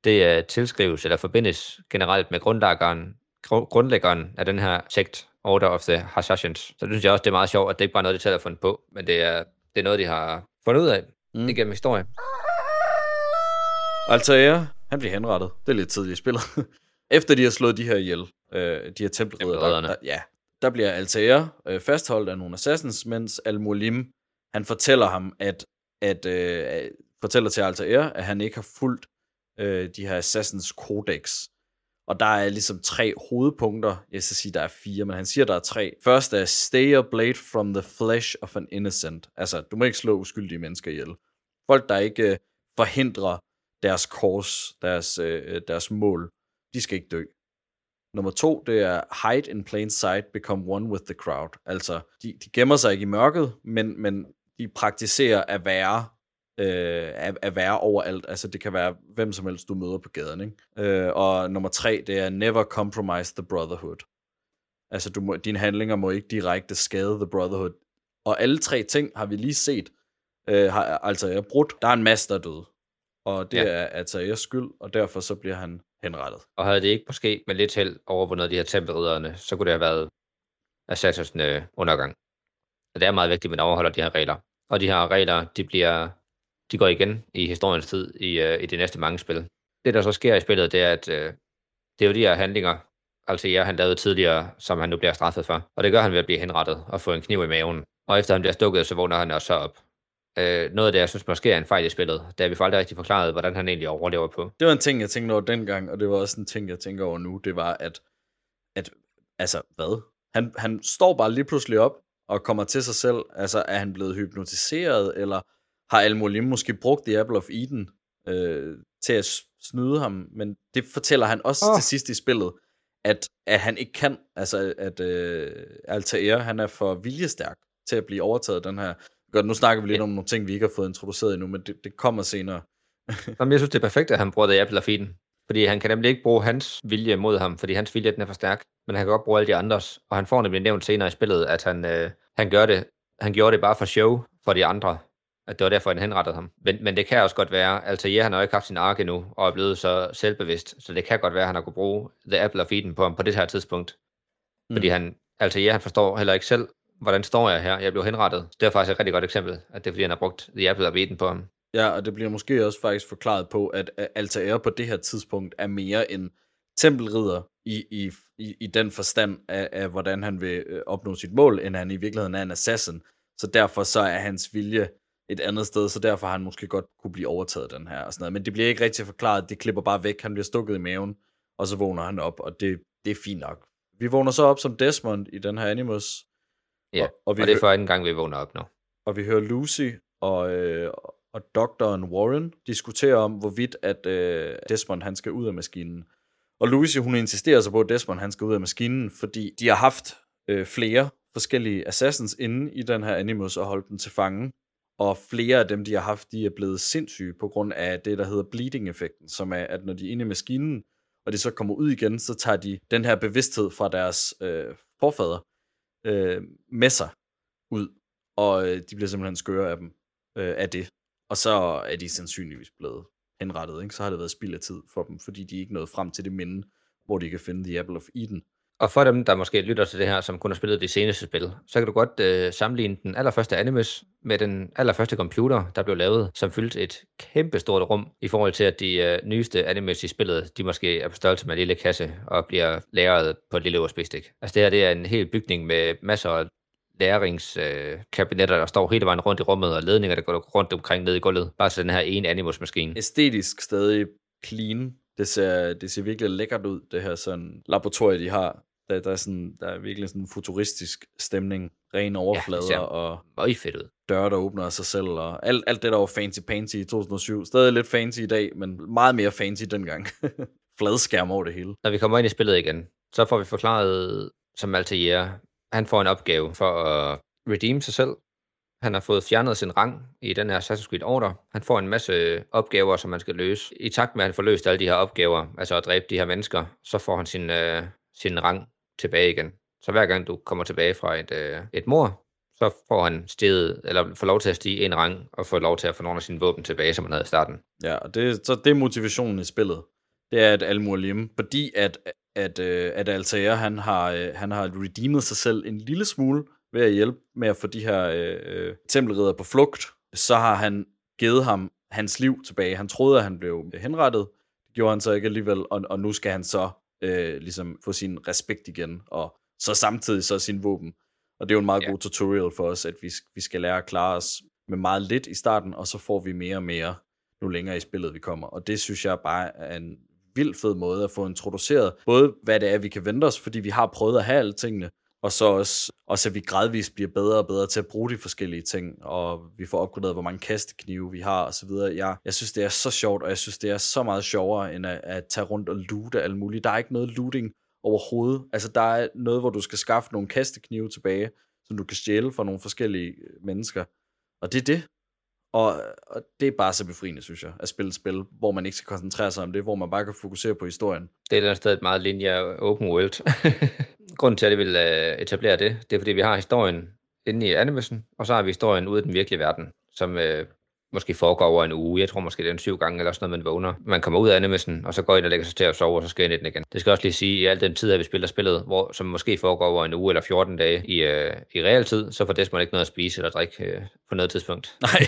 det uh, tilskrives eller forbindes generelt med grundlæggeren, gru- grundlæggeren af den her sekt, Order of the Hashashins. Så det synes jeg også, det er meget sjovt, at det ikke bare er noget, de selv har fundet på, men det er, det er noget, de har fundet ud af mm. igennem historie. Altair, han bliver henrettet. Det er lidt tidligt i spillet. Efter de har slået de her ihjel, øh, de her tempelridder, der, Tempelridderne. der, ja, der bliver Altair øh, fastholdt af nogle assassins, mens Al-Mulim, han fortæller ham, at, at øh, fortæller til Altair, at han ikke har fulgt øh, de her assassins codex. Og der er ligesom tre hovedpunkter. Jeg skal sige, der er fire, men han siger, der er tre. Først er stay your blade from the flesh of an innocent. Altså, du må ikke slå uskyldige mennesker ihjel. Folk, der ikke øh, forhindrer deres kors, deres, øh, deres mål, de skal ikke dø. Nummer to, det er hide in plain sight, become one with the crowd. Altså, de, de gemmer sig ikke i mørket, men, men de praktiserer at være øh, at, at være overalt. Altså, det kan være hvem som helst, du møder på gaden. Ikke? Øh, og nummer tre, det er never compromise the brotherhood. Altså, du må, dine handlinger må ikke direkte skade the brotherhood. Og alle tre ting har vi lige set, øh, har altså jeg brudt. Der er en masse, der er døde. Og det Ja. er Atayers skyld, og derfor så bliver han henrettet. Og havde det ikke måske med lidt held overvundet de her tempelridderne, så kunne det have været Assassins øh, undergang. Så det er meget vigtigt, at man overholder de her regler. Og de her regler, de bliver, de går igen i historiens tid i, øh, i de næste mange spil. Det, der så sker i spillet, det er, at øh, det er jo de her handlinger, altså jeg han lavede tidligere, som han nu bliver straffet for. Og det gør han ved at blive henrettet og få en kniv i maven. Og efter han bliver stukket, så vågner han også op. Øh, noget af det, jeg synes måske er en fejl i spillet, det at vi får aldrig rigtig forklaret, hvordan han egentlig overlever på. Det var en ting, jeg tænkte over dengang, og det var også en ting, jeg tænker over nu. Det var, at, at altså, hvad? Han, han står bare lige pludselig op og kommer til sig selv. Altså, er han blevet hypnotiseret, eller har Al-Mulim måske brugt The Apple of Eden øh, til at snyde ham? Men det fortæller han også oh. til sidst i spillet, at, at han ikke kan. Altså, at øh, Altair, han er for viljestærk til at blive overtaget den her... Godt, nu snakker vi lidt Ja. om nogle ting, vi ikke har fået introduceret endnu, men det, det kommer senere. Jamen, jeg synes, det er perfekt, at han bruger The Apple of Eden. Fordi han kan nemlig ikke bruge hans vilje mod ham, fordi hans vilje den er for stærk. Men han kan godt bruge alle de andres. Og han får nemlig nævnt senere i spillet, at han, øh, han, gør det, han gjorde det bare for show for de andre. At det var derfor, han henrettede ham. Men, men det kan også godt være, altså ja, han har ikke haft sin ark endnu, og er blevet så selvbevidst. Så det kan godt være, at han har kunne bruge The Apple of Eden på ham på det her tidspunkt. Mm. Fordi han, altså ja, han forstår heller ikke selv, hvordan står jeg her? Jeg blev henrettet. Det er faktisk et rigtig godt eksempel, at det er fordi, han har brugt The Apple of den på ham. Ja, og det bliver måske også faktisk forklaret på, at Altair på det her tidspunkt er mere en tempelridder i, i, i, i den forstand af, af, hvordan han vil øh, opnå sit mål, end han i virkeligheden er en assassin. Så derfor så er hans vilje et andet sted, så derfor har han måske godt kunne blive overtaget den her og sådan noget. Men det bliver ikke rigtig forklaret, det klipper bare væk, han bliver stukket i maven, og så vågner han op, og det, det er fint nok. Vi vågner så op som Desmond i den her Animus, Ja, Og- og, vi og det er for anden gang, vi vågner op nu. og vi hører Lucy og, øh, og doktoren Warren diskutere om, hvorvidt at øh, Desmond han skal ud af maskinen. Og Lucy, hun insisterer så på, at Desmond han skal ud af maskinen, fordi de har haft øh, flere forskellige assassins inde i den her Animus og holdt dem til fange. Og flere af dem, de har haft, de er blevet sindssyge på grund af det, der hedder bleeding-effekten, som er, at når de er inde i maskinen, og de så kommer ud igen, så tager de den her bevidsthed fra deres øh, forfader øh, med sig ud, og øh, de bliver simpelthen skøre af dem, øh, af det. Og så er de sandsynligvis blevet henrettet, ikke? så har det været spild af tid for dem, fordi de ikke nåede frem til det minde, hvor de kan finde The Apple of Eden. Og for dem, der måske lytter til det her, som kun har spillet de seneste spil, så kan du godt øh, sammenligne den allerførste Animus med den allerførste computer, der blev lavet, som fyldte et kæmpe stort rum i forhold til, at de øh, nyeste Animus i spillet, de måske er på størrelse med en lille kasse og bliver lagret på et lille USB-stik. Altså det her, det er en hel bygning med masser af læringskabinetter, øh, der står hele vejen rundt i rummet, og ledninger, der går rundt omkring ned i gulvet. Bare så den her ene Animus-maskine. Æstetisk stadig clean. Det ser, det ser virkelig lækkert ud, det her sådan laboratorie, de har. Der, der, er, sådan, der er virkelig sådan en futuristisk stemning. Rene overflader ser og Møg fedt ud. døre, der åbner af sig selv, og alt, alt det, der var fancy-pansy i 2007. Stadig lidt fancy i dag, men meget mere fancy dengang. Fladskærm over det hele. Når vi kommer ind i spillet igen, så får vi forklaret, som Altair, han får en opgave for at redeem sig selv. Han har fået fjernet sin rang i den her Assassin's Creed Order. Han får en masse opgaver, som man skal løse. I takt med, at han får løst alle de her opgaver, altså at dræbe de her mennesker, så får han sin, øh, sin rang tilbage igen. Så hver gang du kommer tilbage fra et, øh, et mor, så får han steget, eller får lov til at stige en rang, og får lov til at få nogle af sine våben tilbage, som han havde i starten. Ja, og det, så det er motivationen i spillet. Det er, at Al-Mualim, fordi at, at, øh, at Altair, han har, øh, han har redeemet sig selv en lille smule ved at hjælpe med at få de her øh, øh, tempelridder på flugt, så har han givet ham hans liv tilbage. Han troede, at han blev henrettet. Det gjorde han så ikke alligevel, og, og nu skal han så øh, ligesom få sin respekt igen, og så samtidig så sin våben. Og det er jo en meget ja. god tutorial for os, at vi, vi skal lære at klare os med meget lidt i starten, og så får vi mere og mere, nu længere i spillet vi kommer. Og det synes jeg bare er en vildt fed måde at få introduceret, både hvad det er, vi kan vente os, fordi vi har prøvet at have alle tingene, og så også, også at vi gradvist bliver bedre og bedre til at bruge de forskellige ting, og vi får opgraderet, hvor mange kasteknive vi har, og så videre. Jeg, jeg synes, det er så sjovt, og jeg synes, det er så meget sjovere, end at, at tage rundt og loote alt muligt. Der er ikke noget looting overhovedet. Altså, der er noget, hvor du skal skaffe nogle kasteknive tilbage, som du kan stjæle fra nogle forskellige øh, mennesker. Og det er det. Og, og det er bare så befriende, synes jeg, at spille et spil, hvor man ikke skal koncentrere sig om det, hvor man bare kan fokusere på historien. Det er et sted et meget linje open world. Grunden til, at jeg vil øh, etablere det, det er, fordi vi har historien inde i animation, og så har vi historien ude i den virkelige verden, som øh, måske foregår over en uge. Jeg tror måske, det er en syv gange eller sådan noget, man vågner. Man kommer ud af animation, og så går ind og lægger sig til at sove, og så skal ind i den igen. Det skal også lige sige, at i al den tid, at vi spiller spillet, hvor, som måske foregår over en uge eller 14 dage i, øh, i realtid, så får Desmond ikke noget at spise eller drikke øh, på noget tidspunkt. Nej,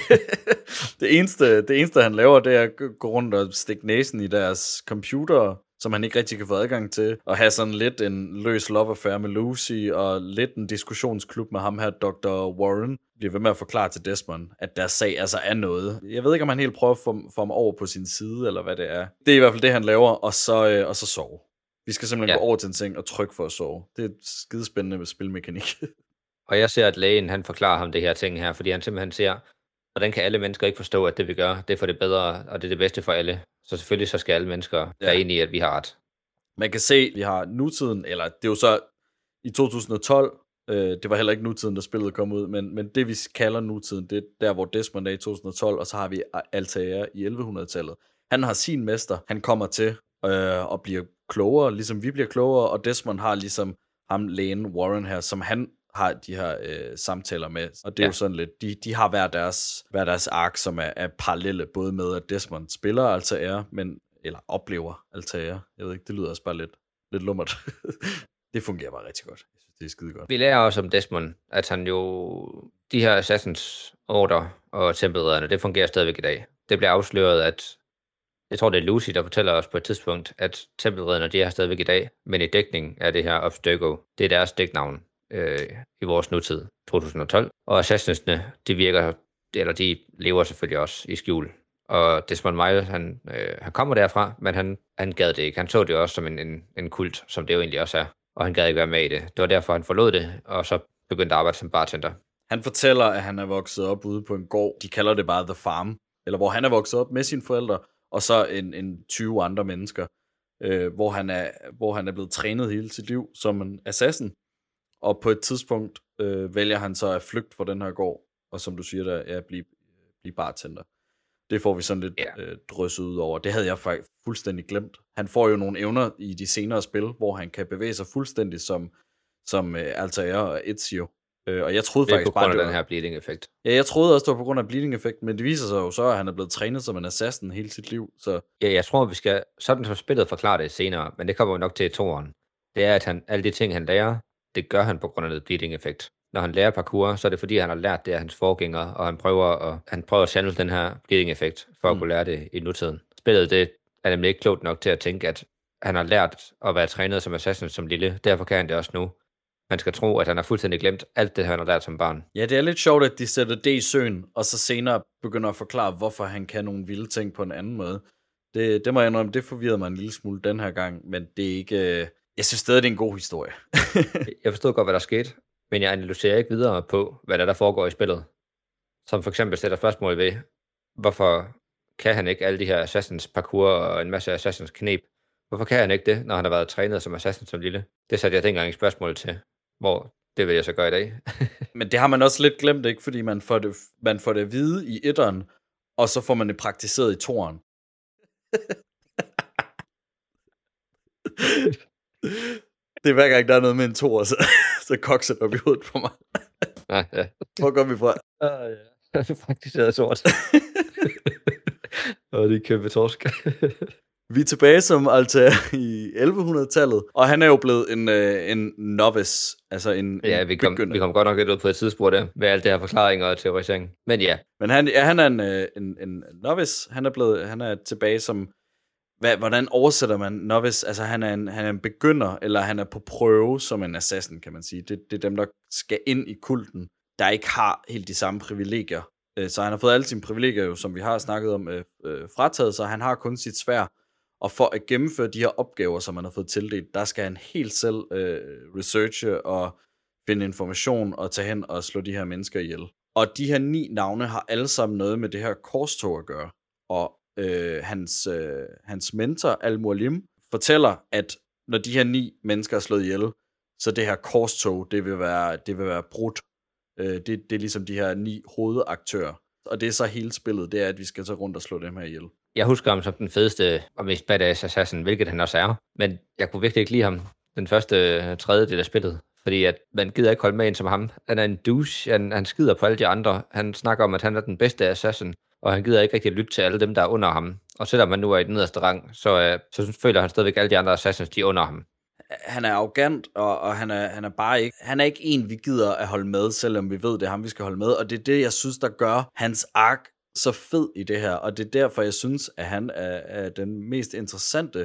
det eneste, det eneste, han laver, det er at gå rundt og stikke næsen i deres computer som han ikke rigtig kan få adgang til, og have sådan lidt en løs love med Lucy, og lidt en diskussionsklub med ham her, Dr. Warren, bliver ved med at forklare til Desmond, at deres sag altså er noget. Jeg ved ikke, om han helt prøver at få, få ham over på sin side, eller hvad det er. Det er i hvert fald det, han laver, og så, øh, og så sove. Vi skal simpelthen ja. gå over til en seng og trykke for at sove. Det er skidespændende med spilmekanik. og jeg ser, at lægen han forklarer ham det her ting her, fordi han simpelthen ser, hvordan kan alle mennesker ikke forstå, at det vi gør, det er for det bedre, og det er det bedste for alle. Så selvfølgelig så skal alle mennesker ja. være enige i, at vi har ret. Man kan se, at vi har nutiden, eller det er jo så i 2012, øh, det var heller ikke nutiden, da spillet kom ud, men, men det vi kalder nutiden, det er der, hvor Desmond er i 2012, og så har vi Altair i 1100-tallet. Han har sin mester, han kommer til øh, og bliver klogere, ligesom vi bliver klogere, og Desmond har ligesom ham, lægen Warren her, som han har de her øh, samtaler med. Og det er ja. jo sådan lidt, de, de har hver deres, hver deres ark, som er, er parallelle, både med at Desmond spiller Altair, men, eller oplever Altair. Jeg ved ikke, det lyder også bare lidt, lidt lummert. det fungerer bare rigtig godt. Jeg synes, det er skide godt. Vi lærer også om Desmond, at han jo, de her Assassins Order og tempelridderne, det fungerer stadigvæk i dag. Det bliver afsløret, at jeg tror, det er Lucy, der fortæller os på et tidspunkt, at tempelridderne, de er stadigvæk i dag, men i dækning er det her Obstago. Det er deres dæknavn øh, i vores nutid, 2012. Og assassinsene, de virker, eller de lever selvfølgelig også i skjul. Og Desmond Miles, han, øh, han kommer derfra, men han, han gad det ikke. Han så det også som en, en, en kult, som det jo egentlig også er. Og han gad ikke være med i det. Det var derfor, han forlod det, og så begyndte at arbejde som bartender. Han fortæller, at han er vokset op ude på en gård. De kalder det bare The Farm. Eller hvor han er vokset op med sine forældre, og så en, en 20 andre mennesker. Øh, hvor, han er, hvor han er blevet trænet hele sit liv som en assassin. Og på et tidspunkt øh, vælger han så at flygte fra den her gård, og som du siger der, ja, blive, blive bartender. Det får vi sådan lidt ja. øh, drysset ud over. Det havde jeg faktisk fuldstændig glemt. Han får jo nogle evner i de senere spil, hvor han kan bevæge sig fuldstændig som, som øh, Altair og Ezio. Øh, og jeg troede det faktisk bare, det var... den her bleeding-effekt. Ja, jeg troede også, det var på grund af bleeding-effekt, men det viser sig jo så, at han er blevet trænet som en assassin hele sit liv. Så... Ja, jeg tror, vi skal sådan som spillet forklare det senere, men det kommer jo nok til toren. Det er, at han, alle de ting, han lærer, det gør han på grund af det bleeding-effekt. Når han lærer parkour, så er det fordi, han har lært det af hans forgænger, og han prøver at, han prøver at channel den her bleeding-effekt, for at mm. kunne lære det i nutiden. Spillet det er nemlig ikke klogt nok til at tænke, at han har lært at være trænet som assassin som lille, derfor kan han det også nu. Man skal tro, at han har fuldstændig glemt alt det, han har lært som barn. Ja, det er lidt sjovt, at de sætter det i søen, og så senere begynder at forklare, hvorfor han kan nogle vilde ting på en anden måde. Det, det må jeg indrømme, det forvirrede mig en lille smule den her gang, men det er ikke, øh, jeg synes stadig, det er en god historie. jeg forstod godt, hvad der skete, men jeg analyserer ikke videre på, hvad der, der foregår i spillet. Som for eksempel sætter spørgsmål ved, hvorfor kan han ikke alle de her Assassins parkour og en masse Assassins knep? Hvorfor kan han ikke det, når han har været trænet som Assassin som lille? Det satte jeg dengang et spørgsmål til, hvor det vil jeg så gøre i dag. men det har man også lidt glemt, ikke? Fordi man får det, man får det at vide i etteren, og så får man det praktiseret i toeren. Det er hver gang, der er noget med en to, så, så kokser det op i hovedet på mig. Nej, ja. Hvor går vi fra? Ah, ja. Praktiseret sort. og det er kæmpe torsk. Vi er tilbage som Altair i 1100-tallet, og han er jo blevet en, øh, en novice, altså en, ja, vi kom, begynder. vi kom godt nok lidt ud på et tidsspur der, med alt det her forklaringer og teorisering. Men ja, Men han, ja, han er en, øh, en, en novice, han er, blevet, han er tilbage som, hvad, hvordan oversætter man novice? Altså han er, en, han er en begynder, eller han er på prøve som en assassin, kan man sige. Det, det er dem, der skal ind i kulten, der ikke har helt de samme privilegier. Øh, så han har fået alle sine privilegier, jo, som vi har snakket om, øh, øh, frataget, så han har kun sit svær. Og for at gennemføre de her opgaver, som han har fået tildelt, der skal han helt selv øh, researche og finde information og tage hen og slå de her mennesker ihjel. Og de her ni navne har alle sammen noget med det her korstog at gøre. Og øh, hans, øh, hans mentor, Al-Mualim, fortæller, at når de her ni mennesker er slået ihjel, så det her korstog, det vil være, det vil være brudt. Øh, det, det er ligesom de her ni hovedaktører. Og det er så hele spillet, det er, at vi skal så rundt og slå dem her ihjel. jeg husker ham som den fedeste og mest badass assassin, hvilket han også er. Men jeg kunne virkelig ikke lide ham den første tredjedel af spillet. Fordi at man gider ikke holde med en som ham. Han er en douche, han, han skider på alle de andre. Han snakker om, at han er den bedste assassin, og han gider ikke rigtig lytte til alle dem, der er under ham. Og selvom man nu er i den nederste rang, så, øh, så føler han stadigvæk, alle de andre assassins, de er under ham. han er arrogant, og, og han, er, han er bare ikke, han er ikke en, vi gider at holde med, selvom vi ved, det er ham, vi skal holde med. Og det er det, jeg synes, der gør hans ark så fed i det her. Og det er derfor, jeg synes, at han er, er den mest interessante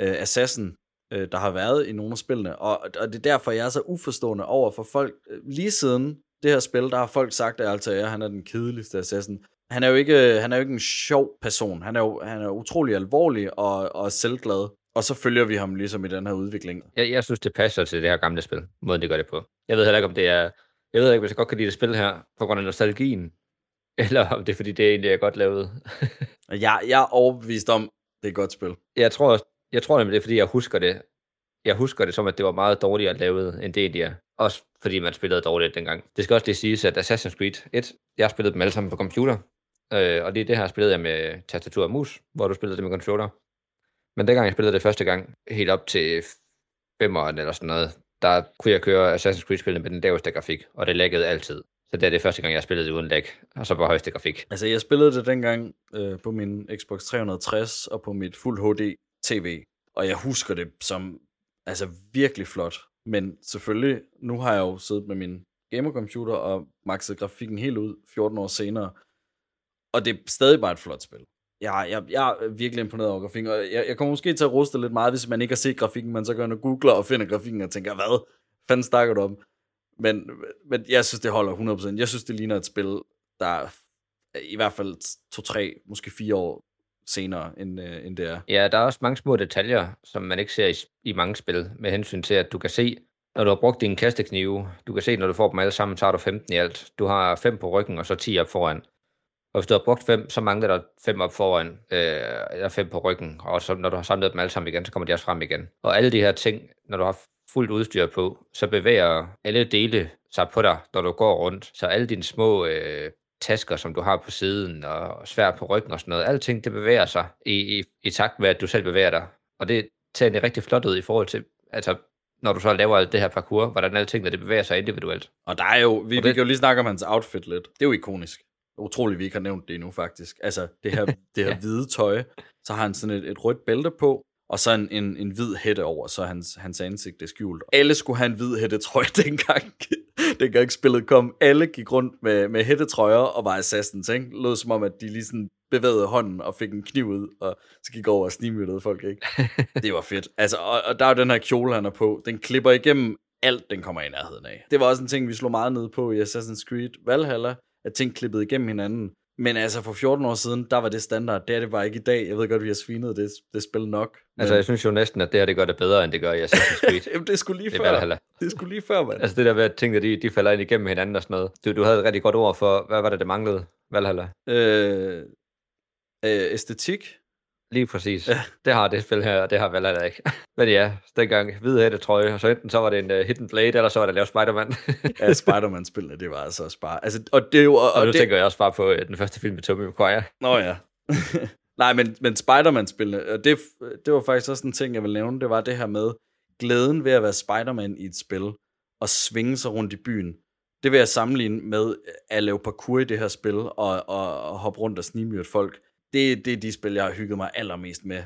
øh, assassin, øh, der har været i nogle af spillene. Og, og det er derfor, jeg er så uforstående over for folk. Lige siden det her spil, der har folk sagt, at Altair, han er den kedeligste assassin. Han er jo ikke, han er jo ikke en sjov person. Han er jo han er utrolig alvorlig og, og selvglad. Og så følger vi ham ligesom i den her udvikling. Jeg, jeg synes, det passer til det her gamle spil, måden de gør det på. Jeg ved heller ikke, om det er... Jeg ved ikke, hvis jeg godt kan lide det spil her, på grund af nostalgien, eller om det er, fordi det egentlig er godt lavet. Jeg, jeg er overbevist om, det er et godt spil. jeg tror, jeg tror nemlig, det er, fordi jeg husker det. Jeg husker det som, at det var meget dårligere lavet, end det egentlig er. Også fordi man spillede dårligt dengang. Det skal også lige siges, at Assassin's Creed 1, jeg spillede dem alle sammen på computer. Øh, og lige det her spillede jeg med tastatur og mus, hvor du spillede det med controller. Men dengang jeg spillede det første gang, helt op til 5'eren eller sådan noget, der kunne jeg køre Assassin's Creed-spillet med den laveste grafik, og det laggede altid. Så det er det første gang, jeg spillede det uden lag, og så på højeste grafik. Altså, jeg spillede det dengang øh, på min Xbox 360 og på mit Fuld HD TV, og jeg husker det som altså virkelig flot. Men selvfølgelig, nu har jeg jo siddet med min gamercomputer og maxet grafikken helt ud 14 år senere, og det er stadig bare et flot spil. Jeg, jeg, jeg er virkelig imponeret over grafikken, og jeg, jeg kommer måske til at ruste lidt meget, hvis man ikke har set grafikken, men så går man og googler og finder grafikken og tænker, hvad fanden snakker du om? Men, men jeg synes, det holder 100%. Jeg synes, det ligner et spil, der er i hvert fald to-tre, måske fire år senere, end, øh, end det er. Ja, der er også mange små detaljer, som man ikke ser i, i mange spil, med hensyn til, at du kan se, når du har brugt dine kasteknive, du kan se, når du får dem alle sammen, så har du 15 i alt. Du har 5 på ryggen, og så 10 op foran. Og hvis du har brugt 5, så mangler der 5 op foran, øh, eller 5 på ryggen, og så når du har samlet dem alle sammen igen, så kommer de også frem igen. Og alle de her ting, når du har fuldt udstyr på, så bevæger alle dele sig på dig, når du går rundt. Så alle dine små øh, tasker, som du har på siden, og svær på ryggen og sådan noget, alting det bevæger sig i, i, i takt med, at du selv bevæger dig. Og det tager det rigtig flot ud i forhold til, altså når du så laver alt det her parkour, hvordan alle tingene det bevæger sig individuelt. Og der er jo, vi, Og vi det- kan jo lige snakke om hans outfit lidt. Det er jo ikonisk. Utroligt, vi ikke har nævnt det endnu, faktisk. Altså, det her, det her Ja. hvide tøj, så har han sådan et, et rødt bælte på, og så en, en, en hvid hætte over, så hans, hans ansigt er skjult. Alle skulle have en hvid hættetrøje dengang, dengang spillet kom. Alle gik rundt med, med hættetrøjer og var assassins, ikke? Lød som om, at de lige sådan bevægede hånden og fik en kniv ud, og så gik over og snigmyttede folk, ikke? Det var fedt. Altså, og, og der er jo den her kjole, han er på. Den klipper igennem alt, den kommer i nærheden af. Det var også en ting, vi slog meget ned på i Assassin's Creed Valhalla, at ting klippede igennem hinanden. Men altså for 14 år siden, der var det standard. Det er det bare ikke i dag. Jeg ved godt, vi har svinet det, det spil nok. Men, Altså, jeg synes jo næsten, at det her det gør det bedre, end det gør i Assassin's Creed. Jamen, det sgu lige det før. Valhalla. Det sgu lige før, mand. Altså det der med, at tingene de, de falder ind igennem hinanden og sådan noget. Du, du havde et rigtig godt ord for, hvad var det, det manglede? Valhalla. Øh, øh, æstetik. Lige præcis. Ja. Det har det spil her, og det har Valhalla ikke. Men ja, dengang hvid hætte trøje, og så enten så var det en uh, hidden blade, eller så var det lavet Spider-Man. Ja, Spider-Man-spillene, det var altså også bare... Altså, og det er jo... Og, og nu det, tænker jeg også bare på uh, den første film med Tobey Maguire. Nå ja. Nej, men, men Spider-Man-spillene, og det, det var faktisk også en ting, jeg vil nævne, det var det her med glæden ved at være Spider-Man i et spil, og svinge sig rundt i byen. det vil jeg sammenligne med at lave parkour i det her spil, og, og, og hoppe rundt og snimyrte folk. Det, det er de spil, jeg har hygget mig allermest med.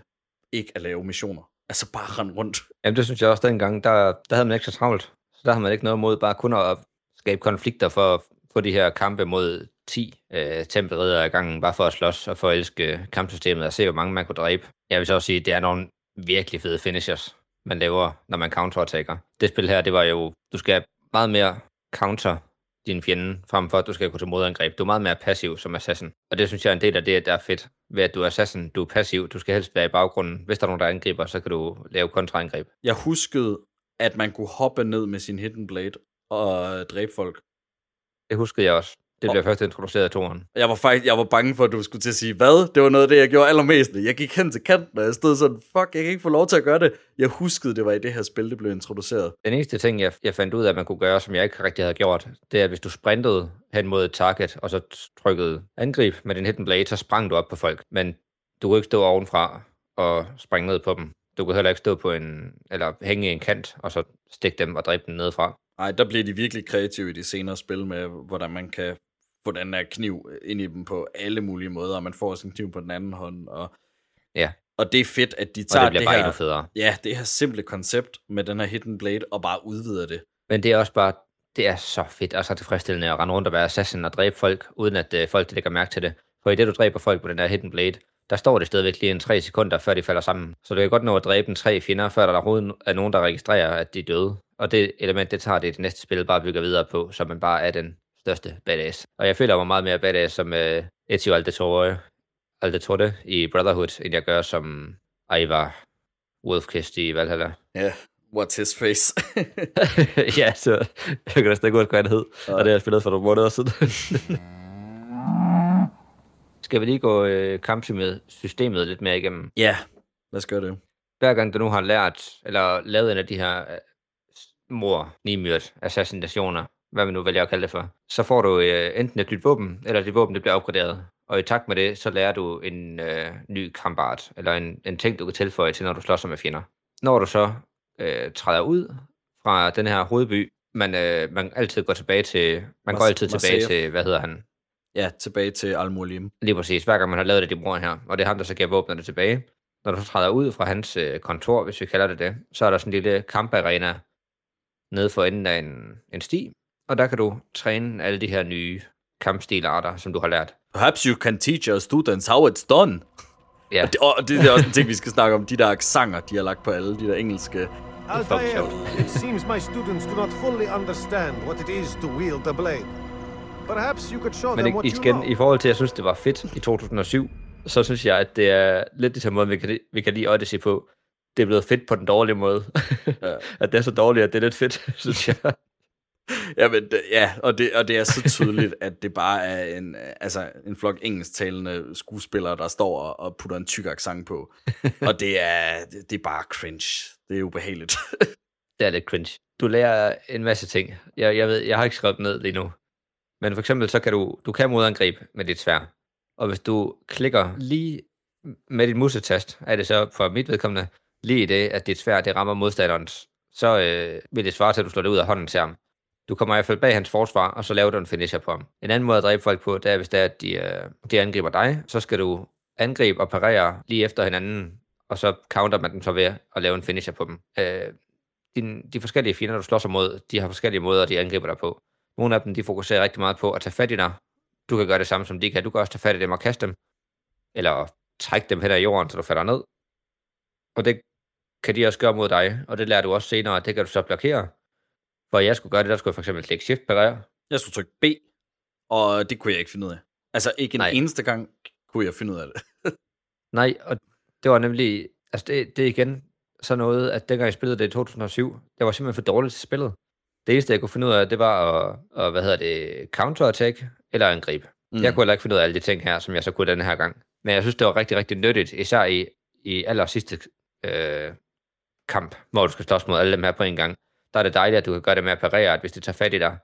Ikke at lave missioner. Altså bare rende rundt. Jamen, det synes jeg også dengang, der, der havde man ikke så travlt. Så der havde man ikke noget mod bare kun at skabe konflikter for at få de her kampe mod 10 øh, tempelridder i gangen, bare for at slås og for at elske kampsystemet og se, hvor mange man kunne dræbe. Jeg vil så også sige, at det er nogle virkelig fede finishers, man laver, når man counterattacker. Det spil her, det var jo, du skal meget mere counter din fjende, frem for at du skal gå til modangreb. Du er meget mere passiv som assassin. Og det synes jeg er en del af det, der er fedt ved, at du er assassin. Du er passiv. Du skal helst være i baggrunden. Hvis der er nogen, der angriber, så kan du lave kontraangreb. Jeg huskede, at man kunne hoppe ned med sin hidden blade og dræbe folk. Det huskede jeg også. Det blev først introduceret af toren. Jeg var faktisk jeg var bange for, at du skulle til at sige, hvad? Det var noget af det, jeg gjorde allermest. Jeg gik hen til kanten, og jeg stod sådan, fuck, jeg kan ikke få lov til at gøre det. Jeg huskede, det var i det her spil, det blev introduceret. Den eneste ting, jeg, jeg fandt ud af, at man kunne gøre, som jeg ikke rigtig havde gjort, det er, at hvis du sprintede hen mod et target, og så trykkede angreb med din hidden blade, så sprang du op på folk. Men du kunne ikke stå ovenfra og springe ned på dem. Du kunne heller ikke stå på en, eller hænge i en kant, og så stikke dem og dræbe dem nedefra. Nej, der bliver de virkelig kreative i de senere spil med, hvordan man kan få den her kniv ind i dem på alle mulige måder, og man får sin kniv på den anden hånd, og, Ja, og det er fedt, at de tager og det bliver det bare her, endnu federe. ja, det her simple koncept med den her hidden blade, og bare udvider det. Men det er også bare, det er så fedt og så tilfredsstillende at rende rundt og være assassin og dræbe folk, uden at øh, folk lægger mærke til det. For i det, du dræber folk på den der hidden blade, der står det stadigvæk lige en 3 sekunder, før de falder sammen. Så du kan godt nå at dræbe en tre fjender, før der overhovedet er nogen, der registrerer, at de er døde. Og det element, det tager det det næste spil bare bygger videre på, så man bare er den største badass. Og jeg føler mig meget mere badass som uh, Ezio Auditore, Auditore i Brotherhood, end jeg gør som Ivar Wolfkist i Valhalla. Ja, what's his face? ja, så jeg kan da stadig godt, hvad han hed. Og det har jeg spillet for nogle måneder siden. Skal vi lige gå øh, kampsystemet systemet lidt mere igennem? ja, lad os gøre det. Hver gang du nu har lært, eller lavet en af de her øh, mor, nimyrt, assassinationer, hvad man nu vælger at kalde det for, så får du øh, enten et nyt våben, eller dit våben det bliver opgraderet. Og i takt med det, så lærer du en øh, ny kampart, eller en, en ting, du kan tilføje til, når du slås med fjender. Når du så øh, træder ud fra den her hovedby, man, øh, man altid går tilbage til, man går Mas- altid tilbage Masaev. til, hvad hedder han? Ja, tilbage til Al-Mulim. Lige præcis, hver gang man har lavet det, de bruger her, og det er ham, der så giver våbnerne tilbage. Når du så træder ud fra hans øh, kontor, hvis vi kalder det det, så er der sådan en lille kamparena nede for enden af en, en sti, og der kan du træne alle de her nye kampstilarter, som du har lært. Perhaps you can teach our students how it's done. Ja, Og det, og det er også en ting, vi skal snakke om. De der aksanger, de har lagt på alle de der engelske. Altair, it seems my students do not fully understand what it is to wield a blade. Perhaps you could show men them what ikke, you igen, know. i forhold til, at jeg synes, det var fedt i 2007, så synes jeg, at det er lidt det samme måde, vi kan, vi kan lide Odyssey på. Det er blevet fedt på den dårlige måde. Ja. at det er så dårligt, at det er lidt fedt, synes jeg. Jamen, ja, og det, og det er så tydeligt, at det bare er en, altså, en flok engelsktalende skuespillere, der står og, og putter en tyk accent på. og det er, det, det er bare cringe. Det er ubehageligt. Det er lidt cringe. Du lærer en masse ting. Jeg, jeg ved, jeg har ikke skrevet ned lige nu. Men for eksempel, så kan du, du kan modangreb med dit svær. Og hvis du klikker lige med dit musetast, er det så for mit vedkommende, lige i det, at dit svær det rammer modstanderens, så øh, vil det svare til, at du slår det ud af hånden til ham. Du kommer i hvert fald bag hans forsvar, og så laver du en finisher på ham. En anden måde at dræbe folk på, det er, hvis det er, at de, øh, de angriber dig, så skal du angribe og parere lige efter hinanden, og så counter man dem så ved at lave en finisher på dem. Øh, din, de forskellige fjender, du slås mod, de har forskellige måder, de angriber dig på. Nogle af dem, de fokuserer rigtig meget på at tage fat i dig. Du kan gøre det samme, som de kan. Du kan også tage fat i dem og kaste dem. Eller trække dem hen ad jorden, så du falder ned. Og det kan de også gøre mod dig, og det lærer du også senere, at det kan du så blokere. For jeg skulle gøre det, der skulle jeg for eksempel klikke shift parere. Jeg skulle trykke B, og det kunne jeg ikke finde ud af. Altså, ikke en Nej. Eneste gang kunne jeg finde ud af det. Nej, og det var nemlig, altså det, det er igen så noget, at dengang jeg spillede det i 2007, det var simpelthen for dårligt til spillet. Det eneste, jeg kunne finde ud af, det var at, at hvad hedder det, counter-attack eller angreb. Mm. Jeg kunne heller ikke finde ud af alle de ting her, som jeg så kunne denne her gang. Men jeg synes, det var rigtig, rigtig nyttigt, især i, i aller sidste øh, kamp, hvor du skal slås mod alle dem her på en gang. Der er det dejligt, at du kan gøre det med at parere, at hvis det tager fat i dig,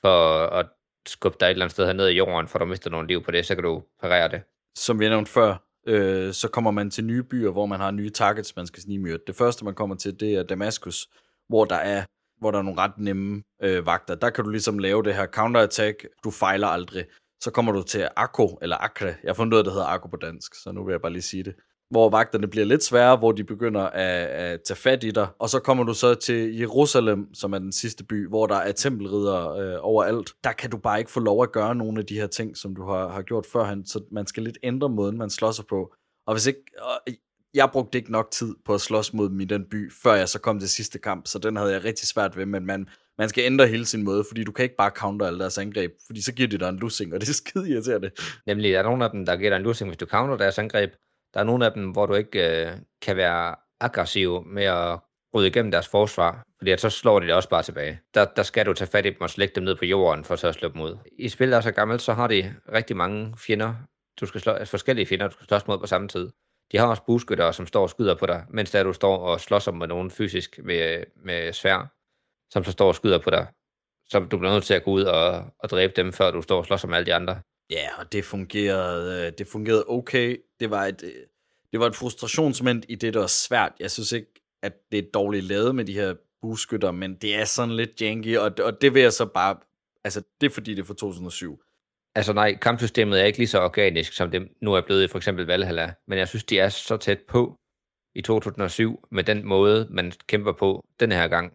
for at skubbe dig et eller andet sted ned i jorden, for du mister nogle liv på det, så kan du parere det. Som vi har nævnt før, øh, så kommer man til nye byer, hvor man har nye targets, man skal snimyrte. Det første, man kommer til, det er Damaskus, hvor der er hvor der er nogle ret nemme øh, vagter. Der kan du ligesom lave det her counterattack, du fejler aldrig. Så kommer du til Akko, eller Akre. Jeg har fundet ud af, at det hedder Akko på dansk, så nu vil jeg bare lige sige det. Hvor vagterne bliver lidt sværere, hvor de begynder at, at tage fat i dig. Og så kommer du så til Jerusalem, som er den sidste by, hvor der er tempelridder øh, overalt. Der kan du bare ikke få lov at gøre nogle af de her ting, som du har, har gjort førhen. Så man skal lidt ændre måden, man slår sig på. Og hvis ikke... Øh, jeg brugte ikke nok tid på at slås mod dem i den by, før jeg så kom til sidste kamp, så den havde jeg rigtig svært ved, men man, man skal ændre hele sin måde, fordi du kan ikke bare counter alle deres angreb, fordi så giver de dig en losing, og det er skide irriterende. Nemlig, der er af dem, der giver dig en losing, hvis du counter deres angreb. Der er nogle af dem, hvor du ikke øh, kan være aggressiv med at bryde igennem deres forsvar, fordi at så slår de det også bare tilbage. Der, der skal du tage fat i dem og slække dem ned på jorden, for så at slå dem ud. I spillet er så gammelt, så har de rigtig mange fjender, du skal slå, altså forskellige fjender, du skal slås mod på samme tid. De har også bueskyttere, som står og skyder på dig, mens der du står og slås med nogen fysisk med, med svær, som så står og skyder på dig. Så du bliver nødt til at gå ud og, og dræbe dem, før du står og slås med alle de andre. Ja, og det fungerede, øh, det fungerede okay. Det var et, øh, det var et frustrationsmoment i det, der var svært. Jeg synes ikke, at det er dårligt lavet med de her buskytter, men det er sådan lidt janky, og, og det vil jeg så bare... Altså, det er fordi, det er fra 2007. Altså nej, kampsystemet er ikke lige så organisk, som det nu er blevet i for eksempel Valhalla, men jeg synes, de er så tæt på i 2007 med den måde, man kæmper på den her gang.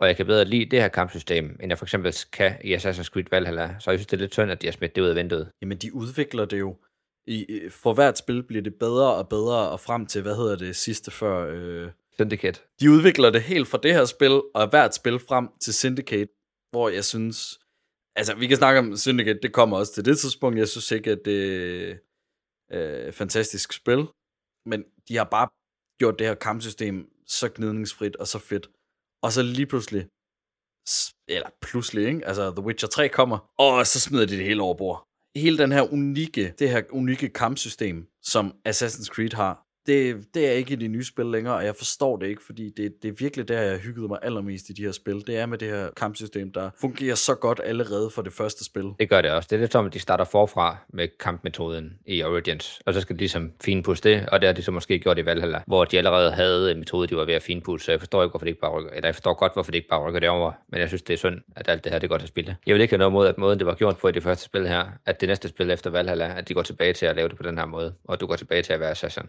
Og jeg kan bedre lide det her kampsystem, end jeg for eksempel kan i Assassin's Creed Valhalla. Så jeg synes, det er lidt synd, at de har smidt det ud af vinduet. Jamen, de udvikler det jo. I, for hvert spil bliver det bedre og bedre, og frem til, hvad hedder det sidste før? Øh... Syndicate. De udvikler det helt fra det her spil, og hvert spil frem til Syndicate, hvor jeg synes, altså, vi kan snakke om Syndicate, det kommer også til det tidspunkt. Jeg synes ikke, at det er øh, fantastisk spil, men de har bare gjort det her kampsystem så gnidningsfrit og så fedt. Og så lige pludselig, eller pludselig, ikke? altså The Witcher 3 kommer, og så smider de det hele over bord. Hele den her unikke, det her unikke kampsystem, som Assassin's Creed har, det, det er ikke i de nye spil længere, og jeg forstår det ikke, fordi det, det er virkelig der, jeg hyggede mig allermest i de her spil. Det er med det her kampsystem, der fungerer så godt allerede for det første spil. Det gør det også. Det er lidt som, at de starter forfra med kampmetoden i Origins, og så skal de ligesom finpudse det, og det har de så måske gjort i Valhalla, hvor de allerede havde en metode, de var ved at finpudse, så jeg forstår ikke, hvorfor det ikke bare rykker, eller jeg forstår godt, hvorfor det ikke bare rykker derover, men jeg synes, det er synd, at alt det her, det går til spille. Jeg vil ikke have noget mod, at måden, det var gjort på i det første spil her, at det næste spil efter Valhalla, at de går tilbage til at lave det på den her måde, og du går tilbage til at være assassin.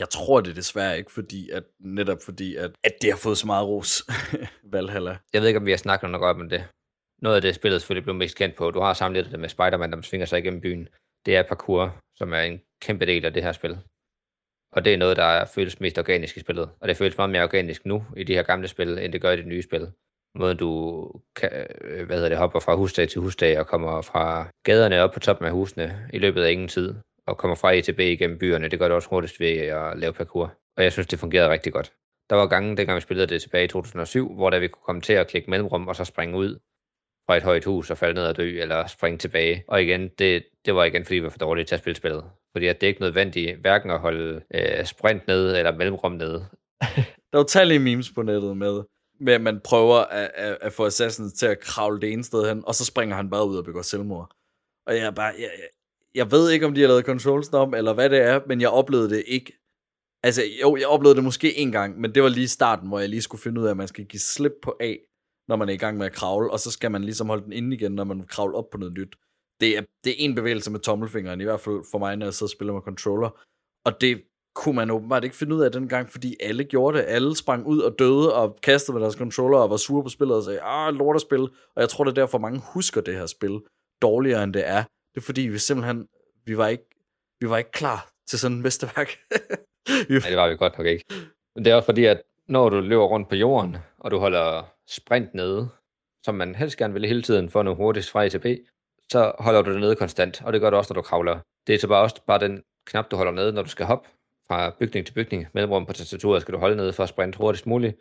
Jeg tror det desværre ikke, fordi at, netop fordi, at, at det har fået så meget ros, Valhalla. Jeg ved ikke, om vi har snakket nok om det. Noget af det spillet selvfølgelig blev mest kendt på. Du har sammenlignet det med Spider-Man, der svinger sig igennem byen. Det er parkour, som er en kæmpe del af det her spil. Og det er noget, der føles mest organisk i spillet. Og det føles meget mere organisk nu i de her gamle spil, end det gør i det nye spil. Måden du kan, øh, hvad hedder det, hopper fra husdag til husdag og kommer fra gaderne op på toppen af husene i løbet af ingen tid og kommer fra A til B igennem byerne. Det gør det også hurtigst ved at lave parkour. Og jeg synes, det fungerede rigtig godt. Der var gange, dengang vi spillede det tilbage i 2007, hvor der vi kunne komme til at klikke mellemrum og så springe ud fra et højt hus og falde ned og dø, eller springe tilbage. Og igen, det, det var igen, fordi vi var for dårlige til at spille spillet. Fordi at det er ikke nødvendigt hverken at holde øh, sprint nede eller mellemrum nede. der var tallige memes på nettet med, med at man prøver at, at, at få Assassin til at kravle det ene sted hen, og så springer han bare ud og begår selvmord. Og jeg er bare, jeg, jeg ved ikke, om de har lavet controls om, eller hvad det er, men jeg oplevede det ikke. Altså, jo, jeg oplevede det måske en gang, men det var lige starten, hvor jeg lige skulle finde ud af, at man skal give slip på A, når man er i gang med at kravle, og så skal man ligesom holde den inde igen, når man kravler op på noget nyt. Det er, det er en bevægelse med tommelfingeren, i hvert fald for mig, når jeg sidder og spiller med controller. Og det kunne man åbenbart ikke finde ud af dengang, fordi alle gjorde det. Alle sprang ud og døde og kastede med deres controller og var sure på spillet og sagde, ah, lort at spil. Og jeg tror, det er derfor, mange husker det her spil dårligere, end det er. Det er fordi, vi simpelthen, vi var ikke, vi var ikke klar til sådan en mesterværk. Nej, det var vi godt nok ikke. Men det er også fordi, at når du løber rundt på jorden, og du holder sprint nede, som man helst gerne vil hele tiden for at nå hurtigst fra A til B, så holder du det nede konstant, og det gør du også, når du kravler. Det er så bare også bare den knap, du holder nede, når du skal hoppe fra bygning til bygning. Mellemrum på tastaturet skal du holde nede for at sprinte hurtigst muligt.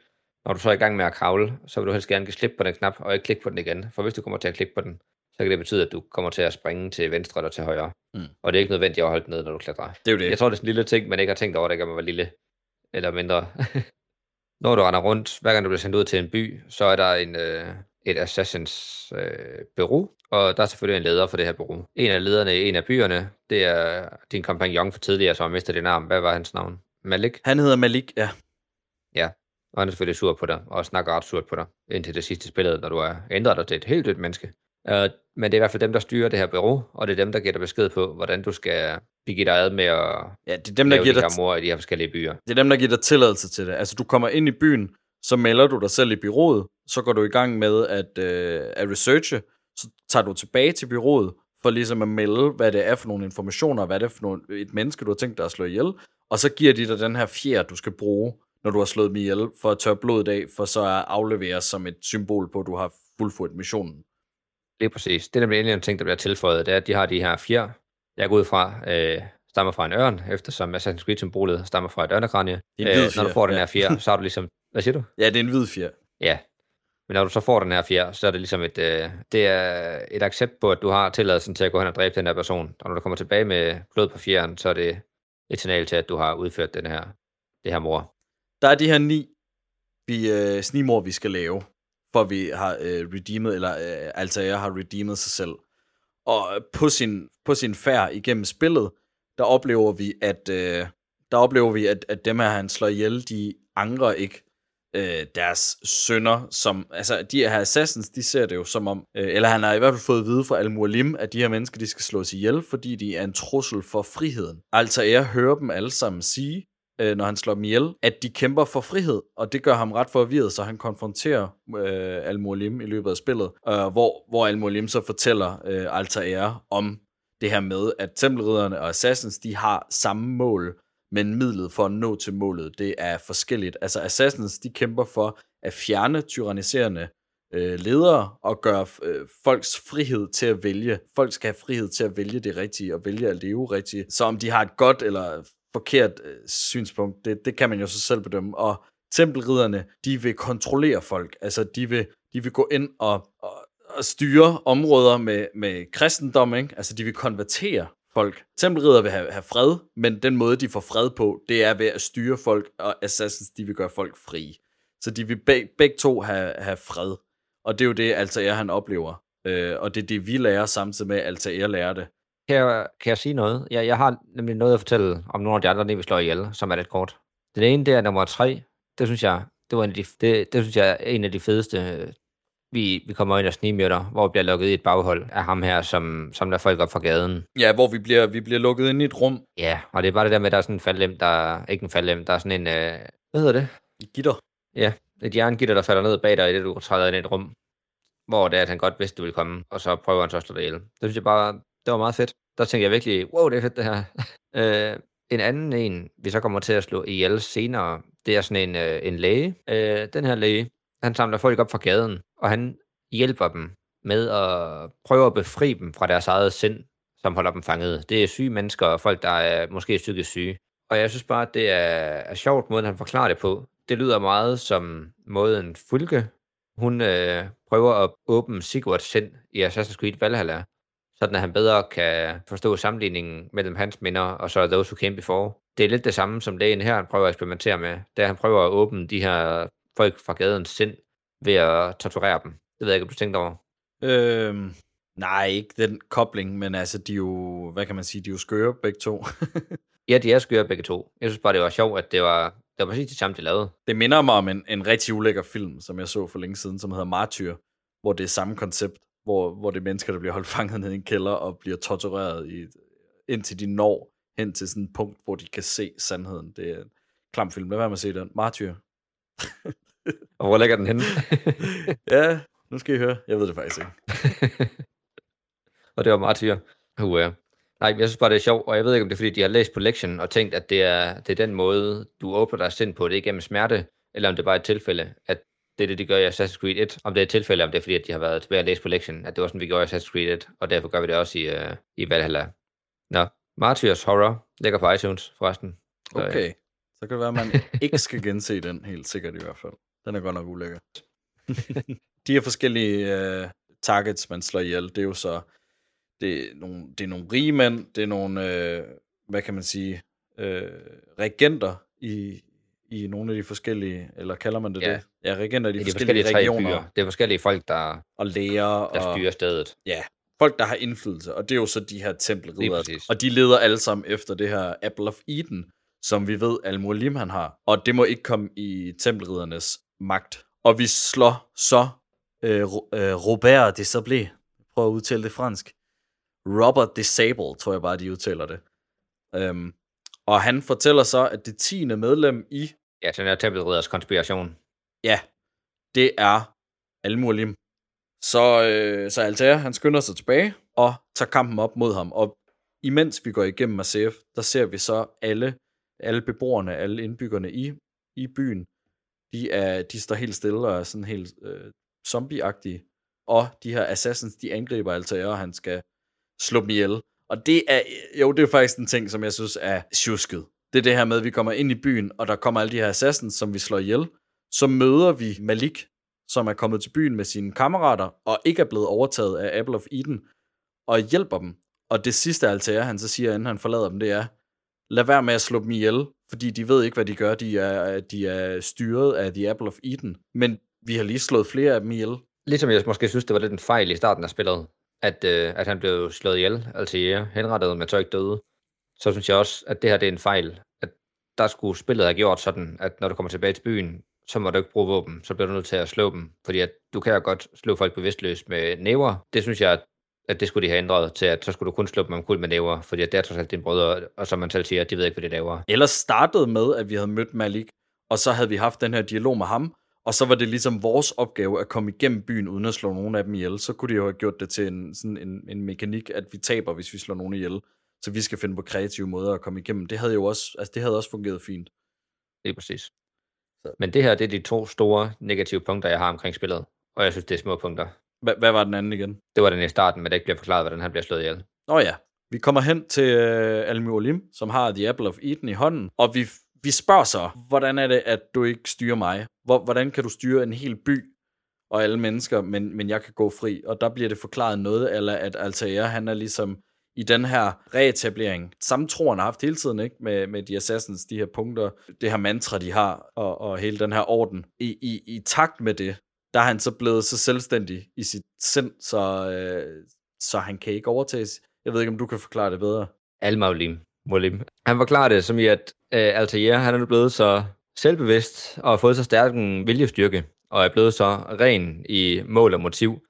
Når du så er i gang med at kravle, så vil du helst gerne give slip på den knap, og ikke klikke på den igen. For hvis du kommer til at klikke på den, så kan det betyde, at du kommer til at springe til venstre eller til højre. Mm. Og det er ikke nødvendigt at holde den ned, når du klatrer. Det er jo det. Jeg tror, det er sådan en lille ting, man ikke har tænkt over, det kan man være lille eller mindre. når du render rundt, hver gang du bliver sendt ud til en by, så er der en, øh, et Assassins øh, bureau, og der er selvfølgelig en leder for det her bureau. En af lederne i en af byerne, det er din kompagnon for tidligere, som har mistet din arm. Hvad var hans navn? Malik? Han hedder Malik, ja. Ja, Og han er selvfølgelig sur på dig, og snakker ret surt på dig, indtil det sidste spillet, når du er ændret dig til et helt dødt menneske. Uh, men det er i hvert fald dem, der styrer det her bureau, og det er dem, der giver dig besked på, hvordan du skal begive dig ad med at Ja, det er dem, der giver de her mor i de her forskellige byer. det er dem, der giver dig tilladelse til det. Altså, du kommer ind i byen, så melder du dig selv i byrådet, så går du i gang med at, øh, at researche, så tager du tilbage til byrådet, for ligesom at melde, hvad det er for nogle informationer, hvad det er for nogle, et menneske, du har tænkt dig at slå ihjel, og så giver de dig den her fjer, du skal bruge, når du har slået dem ihjel, for at tørre blodet af, for så at aflevere som et symbol på, at du har fuldført missionen. Lige præcis. Det er nemlig endelig en ting, der bliver tilføjet, det er, at de har de her fjer, jeg går ud fra, øh, stammer fra en ørn, eftersom Assassin's Creed-symbolet stammer fra et hvid Øh, når du får den her fjer, så har du ligesom... Hvad siger du? Ja, det er en hvid fjer. Ja. Men når du så får den her fjer, så er det ligesom et, øh, det er et accept på, at du har tilladelsen til at gå hen og dræbe den her person. Og når du kommer tilbage med blod på fjeren, så er det et signal til, at du har udført den her, det her mor. Der er de her ni vi, øh, snimor, vi skal lave, for vi har øh, redeemet, eller øh, Altair har redeemet sig selv. Og øh, på sin, på sin færd igennem spillet, der oplever vi, at, øh, der oplever vi, at, at dem her, han slår ihjel, de angrer ikke øh, deres sønner, som, altså de her assassins, de ser det jo som om, øh, eller han har i hvert fald fået at vide fra Al-Mualim, at de her mennesker, de skal slås ihjel, fordi de er en trussel for friheden. Altair hører dem alle sammen sige, øh, når han slår dem ihjel, at de kæmper for frihed, og det gør ham ret forvirret, så han konfronterer øh, Al-Mualim i løbet af spillet, øh, hvor, hvor Al-Mualim så fortæller øh, Altair om det her med, at tempelridderne og assassins, de har samme mål, men midlet for at nå til målet, det er forskelligt. Altså assassins, de kæmper for at fjerne tyranniserende øh, ledere og gøre øh, folks frihed til at vælge. Folk skal have frihed til at vælge det rigtige og vælge at leve rigtigt. Så om de har et godt eller forkert øh, synspunkt, det, det kan man jo så selv bedømme. Og tempelridderne, de vil kontrollere folk. Altså de vil, de vil gå ind og, og, og styre områder med, med kristendom, ikke? Altså de vil konvertere folk. Tempelridder vil have, have fred, men den måde, de får fred på, det er ved at styre folk, og assassins, de vil gøre folk frie. Så de vil beg, begge to have, have fred. Og det er jo det, Altair han oplever. Øh, og det er det, vi lærer samtidig med, at Altair lærer det. Kan jeg, kan jeg sige noget? Jeg, jeg har nemlig noget at fortælle om nogle af de andre, vi slår ihjel, som er lidt kort. Den ene, det er nummer tre. Det synes jeg, det var en af de, det, det synes jeg er en af de fedeste. Vi, vi kommer ind og snigmyrder, hvor vi bliver lukket i et baghold af ham her, som, som lader folk op fra gaden. Ja, hvor vi bliver, vi bliver lukket ind i et rum. Ja, og det er bare det der med, at der er sådan en faldlem, der er ikke en faldlem, der er sådan en, øh, hvad hedder det? Gitter. Ja, et jerngitter, der falder ned bag dig, i det du træder ind i et rum, hvor det er, at han godt vidste, du ville komme, og så prøver han så at slå dig ihjel. Det synes jeg bare, det var meget fedt. Der tænkte jeg virkelig, wow, det er fedt det her. øh, en anden en, vi så kommer til at slå ihjel senere, det er sådan en, øh, en læge. Øh, den her læge, han samler folk op fra gaden, og han hjælper dem med at prøve at befri dem fra deres eget sind, som holder dem fanget. Det er syge mennesker og folk, der er måske psykisk syge. Og jeg synes bare, at det er, er sjovt, måden han forklarer det på. Det lyder meget som måden Fulke, hun øh, prøver at åbne Sigurds sind i Assassin's Creed Valhalla, sådan at han bedre kan forstå sammenligningen mellem hans minder og så Those Who Came Before. Det er lidt det samme, som lægen her han prøver at eksperimentere med, da han prøver at åbne de her folk fra gadens sind ved at torturere dem. Det ved jeg ikke, om du tænkte over. Øhm, nej, ikke den kobling, men altså, de er jo, hvad kan man sige, de er jo skøre begge to. Ja, de er skøre begge to. Jeg synes bare, det var sjovt, at det var, det var præcis det samme, de lavede. det minder mig om en, en rigtig ulækker film, som jeg så for længe siden, som hedder Martyr, hvor det er samme koncept, hvor, hvor det er mennesker, der bliver holdt fanget ned i en kælder og bliver tortureret, i, indtil de når hen til sådan et punkt, hvor de kan se sandheden. Det er en klam film. Lad være med at se den. Martyr. Og hvor ligger den henne? ja, nu skal I høre. Jeg ved det faktisk ikke. og det var martyr. Uh, ja. Nej, jeg synes bare, det er sjovt, og jeg ved ikke, om det er, fordi de har læst på lektion og tænkt, at det er, det er den måde, du åbner dig sind på, det er igennem smerte, eller om det bare er et tilfælde, at det er det, de gør i Assassin's Creed 1. Om det er et tilfælde, om det er, fordi at de har været tilbage og læst på lektion, at det var sådan, vi gjorde i Assassin's Creed 1, og derfor gør vi det også i, uh, i Valhalla. Nå, Martyrs Horror ligger på iTunes, forresten. Så, øh, Okay. Så kan det være, at man ikke skal gense den, helt sikkert i hvert fald. Den er godt nok ulækker. De her forskellige uh, targets, man slår ihjel, det er jo så, det er nogle, det er nogle rige mænd, det er nogle, uh, hvad kan man sige, uh, regenter i, i nogle af de forskellige, eller kalder man det Ja. det? Ja, regenter i de, i de forskellige, forskellige regioner, byer. Det er forskellige folk, der, og læger, der og styrer stedet. ja, folk, der har indflydelse, og det er jo så de her præcis. og de leder alle sammen efter det her Apple of Eden, som vi ved, Al-Mualim han har. Og det må ikke komme i tempelriddernes magt. Og vi slår så øh, øh, Robert de Sablé, prøv at udtale det fransk, Robert Disable, tror jeg bare, de udtaler det. Øhm, og han fortæller så, at det tiende medlem i, Ja, den her tempelridders konspiration. ja, det er Al-Mualim. Så, øh, så Altair, han skynder sig tilbage og tager kampen op mod ham. Og imens vi går igennem Masef, der ser vi så alle, alle beboerne, alle indbyggerne i, i byen, de, er, de står helt stille og er sådan helt øh, zombieagtige. Og de her assassins, de angriber Altair, og han skal slå dem ihjel. Og det er, jo, det er faktisk en ting, som jeg synes er tjusket. Det er det her med, at vi kommer ind i byen, og der kommer alle de her assassins, som vi slår ihjel. Så møder vi Malik, som er kommet til byen med sine kammerater, og ikke er blevet overtaget af Apple of Eden, og hjælper dem. Og det sidste Altair, han så siger, inden han forlader dem, det er, lad være med at slå dem ihjel, fordi de ved ikke, hvad de gør. De er, de er styret af The Apple of Eden. Men vi har lige slået flere af dem ihjel. Ligesom jeg måske synes, det var lidt en fejl i starten af spillet, at, øh, at han blev slået ihjel, altså henrettet, men så ikke døde. Så synes jeg også, at det her det er en fejl. At der skulle spillet have gjort sådan, at når du kommer tilbage til byen, så må du ikke bruge våben, så bliver du nødt til at slå dem. Fordi at du kan jo godt slå folk bevidstløst med næver. Det synes jeg, at det skulle de have ændret til, at så skulle du kun slå dem omkuld med næver, fordi at det er trods alt dine brødre, og som man selv siger, de ved ikke, hvad de laver. Ellers startede med, at vi havde mødt Malik, og så havde vi haft den her dialog med ham, og så var det ligesom vores opgave at komme igennem byen, uden at slå nogen af dem ihjel. Så kunne de jo have gjort det til en, sådan en, en mekanik, at vi taber, hvis vi slår nogen ihjel. Så vi skal finde på kreative måder at komme igennem. Det havde jo også, altså det havde også fungeret fint. Det er præcis. Men det her, det er de to store negative punkter, jeg har omkring spillet. Og jeg synes, det er små punkter. Hva, hvad var den anden igen? Det var den i starten, men det ikke bliver forklaret, hvordan han bliver slået ihjel. Nå ja, vi kommer hen til uh, Almi Olim, som har The Apple of Eden i hånden, og vi, vi spørger så, hvordan er det, at du ikke styrer mig? Hvor, hvordan kan du styre en hel by og alle mennesker, men, men jeg kan gå fri? Og der bliver det forklaret noget, eller at Altair, han er ligesom i den her reetablering, samme troen han har haft hele tiden, ikke? Med, med de assassins, de her punkter, det her mantra, de har, og, og hele den her orden. I, i, I takt med det, der er han så blevet så selvstændig i sit sind, så, øh, så han kan ikke overtages. Jeg ved ikke, om du kan forklare det bedre. Al-Maulim. Mulim. Han forklarer det som i, at øh, Altair han er nu blevet så selvbevidst og har fået så stærk en viljestyrke, og er blevet så ren i mål og motiv,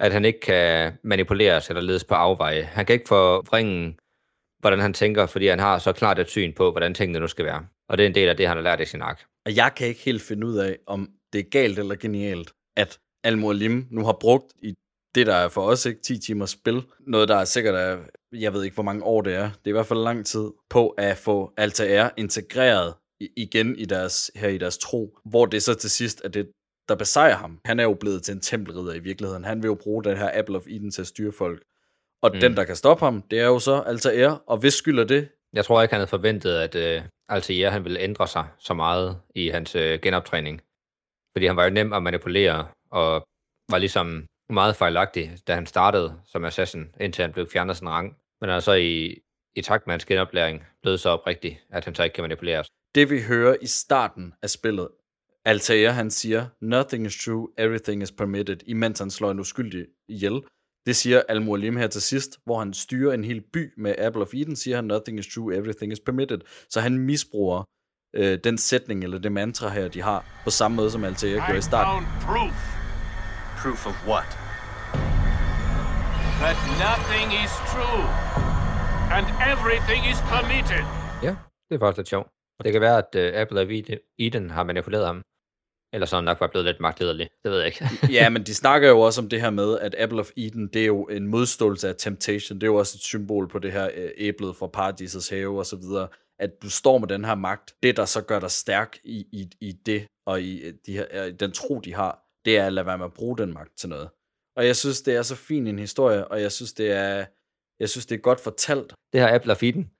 at han ikke kan manipuleres eller ledes på afveje. Han kan ikke forvrænge, hvordan han tænker, fordi han har så klart et syn på, hvordan tingene nu skal være. Og det er en del af det, han har lært i sin ark. Og jeg kan ikke helt finde ud af, om det er galt eller genialt, at Al-Mualim nu har brugt i det, der er for os ikke 10 timers spil, noget, der er sikkert er, jeg ved ikke, hvor mange år det er, det er i hvert fald lang tid, på at få Altair integreret igen i deres, her i deres tro, hvor det så til sidst er det, der besejrer ham. Han er jo blevet til en tempelridder i virkeligheden. Han vil jo bruge den her Apple of Eden til at styre folk. Og Mm. den, der kan stoppe ham, det er jo så Altair, og hvis skyld er det, Jeg tror ikke, han havde forventet, at øh, Altair han ville ændre sig så meget i hans øh, genoptræning. Fordi han var jo nem at manipulere, og var ligesom meget fejlagtig, da han startede som assassin, indtil han blev fjernet sin rang. Men han er så i, i takt med hans genoplæring blevet så oprigtig, at han så ikke kan manipuleres. det vi hører i starten af spillet, Altair han siger, nothing is true, everything is permitted, imens han slår en uskyldig ihjel. Det siger Al-Mualim her til sidst, hvor han styrer en hel by med Apple of Eden, siger han, nothing is true, everything is permitted. Så han misbruger øh, den sætning, eller det mantra her, de har, på samme måde som Altair gjorde i I starten. found proof Proof of what? that nothing is true and everything is permitted. Ja, det er faktisk lidt sjovt. Det kan være, at øh, Apple of Eden har manipuleret ham. Eller så er han nok bare blevet lidt magtlederlig. Det ved jeg ikke. ja, men de snakker jo også om det her med, at Apple of Eden, det er jo en modståelse af temptation. Det er jo også et symbol på det her øh, æblet fra paradisets have og så videre. At du står med den her magt. Det, der så gør dig stærk i, i, i det, og i, øh, de her, øh, den tro, de har, det er at lade være med at bruge den magt til noget. Og jeg synes, det er så fin en historie, og jeg synes, det er, jeg synes, det er godt fortalt. det her Apple of Eden,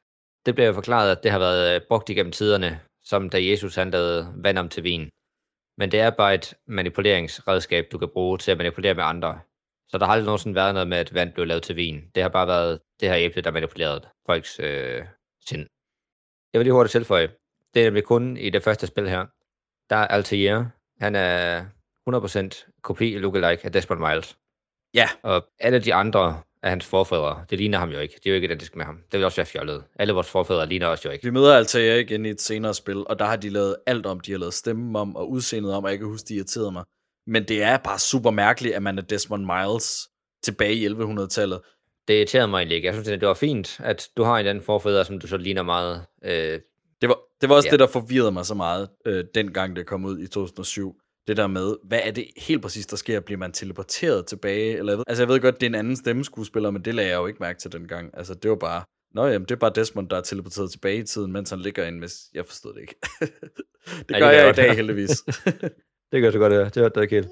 det bliver jo forklaret, at det har været brugt igennem tiderne, som da Jesus han lavede vand om til vin. Men det er bare et manipuleringsredskab, du kan bruge til at manipulere med andre. Så der har aldrig nogensinde været noget med, at vand blev lavet til vin. Det har bare været det her æble, der manipulerede folks øh, sind. Jeg vil lige hurtigt tilføje. Det er nemlig kun i det første spil her. Der er Altair. Han er 100% kopi lookalike af Desmond Miles. Ja. Og alle de andre af hans forfædre. Det ligner ham jo ikke. Det er jo ikke identisk med ham. Det vil også være fjollet. Alle vores forfædre ligner også jo ikke. Vi møder Altair igen i et senere spil, og der har de lavet alt om. De har lavet stemmen om og udseendet om, og jeg kan huske, de irriterede mig. Men det er bare super mærkeligt, at man er Desmond Miles tilbage i 1100-tallet. Det irriterede mig egentlig ikke. Jeg synes, det var fint, at du har en anden forfædre, som du så ligner meget. Øh, Det var, det var også ja. det, der forvirrede mig så meget, øh, dengang det kom ud i 2007. Det der med, hvad er det helt præcis, der sker? Bliver man teleporteret tilbage? Eller, jeg ved, altså, jeg ved godt, det er en anden stemmeskuespiller, men det lagde jeg jo ikke mærke til dengang. Altså, det var bare, Nå jamen, det er bare Desmond, der er teleporteret tilbage i tiden, mens han ligger inde, hvis jeg forstod det ikke. det det gør kan jeg jeg i dag, heldigvis. Det gør så godt, det, det hørte jeg ikke helt.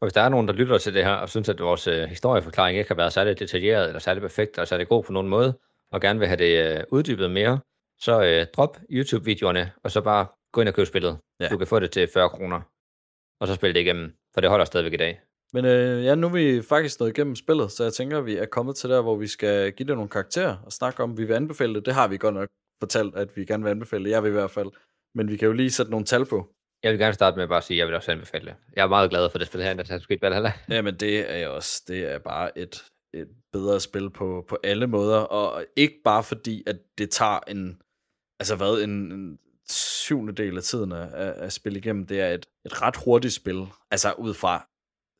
Og hvis der er nogen, der lytter til det her, og synes, at vores øh, historieforklaring ikke har været særlig detaljeret, eller særlig perfekt, eller særlig god på nogen måde, og gerne vil have det øh, uddybet mere, så øh, drop YouTube-videoerne, og så bare gå ind og køb spillet. Ja. Du kan få det til 40 kroner, og så spille det igennem, for det holder stadigvæk i dag. Men øh, ja, nu er vi faktisk nået igennem spillet, så jeg tænker, at vi er kommet til der, hvor vi skal give det nogle karakterer og snakke om, vi vil anbefale det. Det har vi godt nok fortalt, at vi gerne vil anbefale det. Jeg vil i hvert fald. Men vi kan jo lige sætte nogle tal på. Jeg vil gerne starte med at bare sige, at jeg vil også anbefale det. Jeg er meget glad for det spil her, Assassin's Creed Valhalla. Jamen, det er jeg også. Det er bare et, et bedre spil på, på alle måder, og ikke bare fordi, at det tager en, altså hvad, en, en syvende del af tiden at, at spille igennem. Det er et, et ret hurtigt spil. Altså ud fra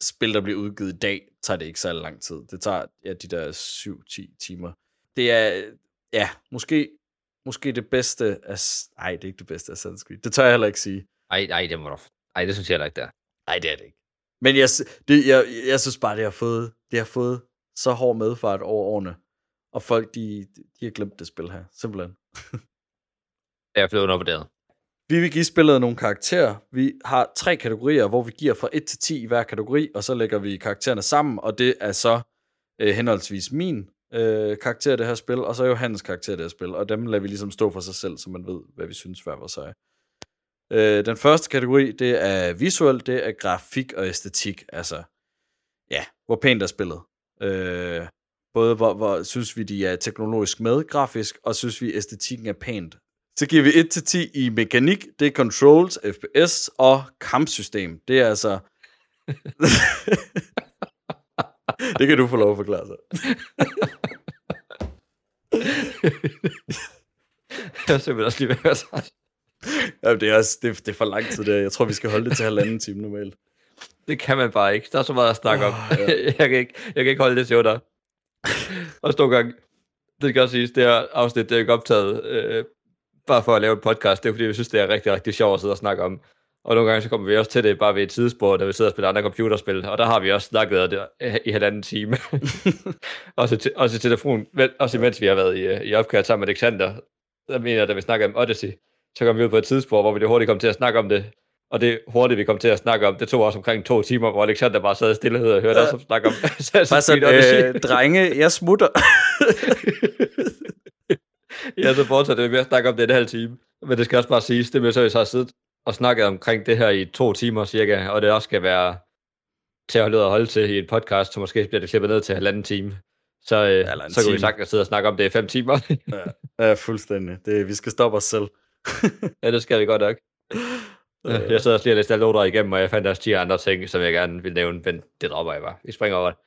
spil, der bliver udgivet i dag, tager det ikke særlig lang tid. Det tager ja, de der 7-10 timer. Det er, ja, måske, måske det bedste af... Nej, det er ikke det bedste af Assassin's Creed. Det tør jeg heller ikke sige. Ej, ej, det må du... Ej, det synes jeg heller ikke, der. Nej, det er det ikke. Men jeg, det, jeg, jeg synes bare, det har fået, det har fået så hård medfart over årene. Og folk, de, de har glemt det spil her. Simpelthen. Jeg er blevet undervurderet. Vi vil give spillet nogle karakterer. Vi har tre kategorier, hvor vi giver fra 1 til 10 i hver kategori, og så lægger vi karaktererne sammen, og det er så øh, henholdsvis min øh, karakter af det her spil, og så Johannes karakter af det her spil, og dem lader vi ligesom stå for sig selv, så man ved, hvad vi synes hver for sig. Øh, den første kategori, det er visuelt, det er grafik og æstetik, altså, ja, hvor pænt er spillet. Øh, både hvor, hvor synes vi, de er teknologisk med grafisk, og synes vi, æstetikken er pænt. Så giver vi 1-10 i mekanik, det er controls, FPS og kampsystem. Det er altså... det kan du få lov at forklare sig. Jeg er simpelthen også lige ved at høre sig. Det, er også, det, det er for lang tid der. Jeg tror, vi skal holde det til halvanden time normalt. Det kan man bare ikke. Der er så meget at snakke om. Åh, ja. jeg, kan ikke, jeg kan ikke holde det til under. og nogle gange, det kan også siges, det her afsnit, det er ikke optaget, øh, bare for at lave en podcast. Det er fordi, vi synes, det er rigtig, rigtig sjovt at sidde og snakke om. Og nogle gange, så kommer vi også til det bare ved et tidsspor, da vi sidder og spiller andre computerspil, og der har vi også snakket om det i halvanden time. også, til, også i telefon, også imens vi har været i, i opkald sammen med Alexander, der mener da vi snakker om Odyssey, så kom vi ud på et tidsspor, hvor vi det hurtigt kom til at snakke om det. Og det hurtigt, vi kom til at snakke om, det tog også omkring to timer, hvor Alexander bare sad i stillhed og hørte os snakke om Assassin's Creed sådan, Odyssey. øh, drenge, jeg smutter. Ja, så fortsatte vi med at snakke om det en halv time. Men det skal også bare siges, det med så, vi så har siddet og snakket omkring det her i to timer cirka, og det også skal være til at holde, holde til i en podcast, så måske bliver det klippet ned til halvanden time. Så, øh, så kan vi sagtens sidde og snakke om det i fem timer. ja, ja, fuldstændig. Det, vi skal stoppe os selv. ja, det skal vi godt nok. Ja, Jeg sidder også lige og læste alle noter igennem, og jeg fandt også 10 andre ting, som jeg gerne vil nævne, men det dropper jeg bare. Vi springer over det.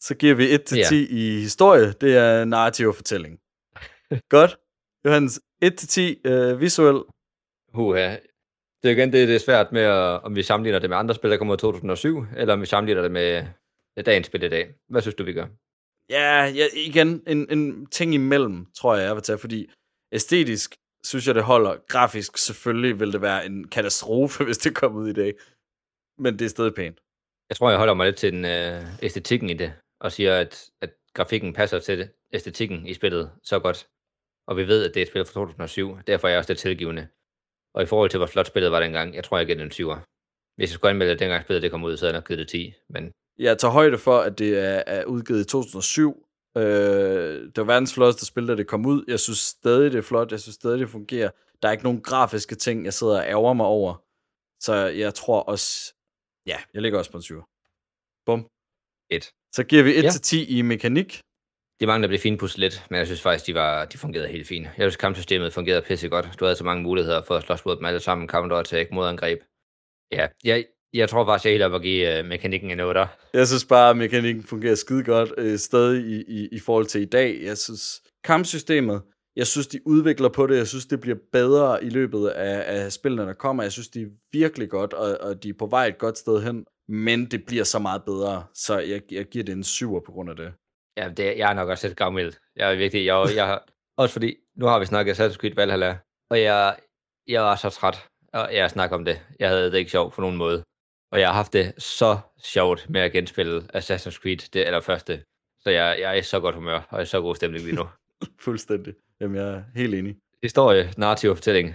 Så giver vi 1 til Ja. 10 i historie. Det er narrativ fortælling. Godt. Johannes, 1 til 10 øh, visuel. Huha. Det er igen det, det er svært med, at, om vi sammenligner det med andre spil, der kommer i 2007, eller om vi sammenligner det med dagens spil i dag. Hvad synes du, vi gør? Ja, ja igen, en, en ting imellem, tror jeg, jeg vil tage, fordi æstetisk synes jeg, det holder. Grafisk selvfølgelig vil det være en katastrofe, hvis det kommer ud i dag. Men det er stadig pænt. Jeg tror, jeg holder mig lidt til den øh, æstetikken i det, og siger, at, at grafikken passer til det, æstetikken i spillet så godt. Og vi ved, at det er et spil fra 2007, derfor er jeg også lidt tilgivende. Og i forhold til, hvor flot spillet var dengang, jeg tror, jeg giver den en 7'er. Hvis jeg skulle anmelde det, dengang spillet det kom ud, så havde jeg nok givet det 10. Men Jeg tager højde for, at det er, er udgivet i 2007. Øh, det var verdens flotteste spil, da det kom ud. Jeg synes stadig, det er flot. Jeg synes stadig, det fungerer. Der er ikke nogen grafiske ting, jeg sidder og ærger mig over. Så jeg tror også... Ja, jeg ligger også på en 7. Bum. et. Så giver vi 1 Ja. ja. til 10 i mekanik. De mangler blev finpudset lidt, men jeg synes faktisk, de, var, de fungerede helt fint. Jeg synes, kampsystemet fungerede pisse godt. Du havde så mange muligheder for at slås mod dem alle sammen. Counterattack, modangreb. Ja, jeg, Jeg tror faktisk, jeg er helt op at give uh, mekanikken en 8. Jeg synes bare, at mekanikken fungerer skide godt øh, stadig i, i, i forhold til i dag. Jeg synes, kampsystemet, jeg synes, de udvikler på det. Jeg synes, det bliver bedre i løbet af, af spillene, der kommer. Jeg synes, de er virkelig godt, og, og de er på vej et godt sted hen. Men det bliver så meget bedre, så jeg, jeg giver det en syver på grund af det. Ja, det, jeg er nok også lidt gammel. Jeg er virkelig, jeg, jeg også fordi, nu har vi snakket Assassin's Creed Valhalla, og jeg, jeg var så træt, og jeg snakker om det. Jeg havde det ikke sjovt på nogen måde. Og jeg har haft det så sjovt med at genspille Assassin's Creed, det allerførste. Så jeg, jeg er i så godt humør, og i så god stemning lige nu. Fuldstændig. Jamen, jeg er helt enig. Historie, narrativ og fortælling.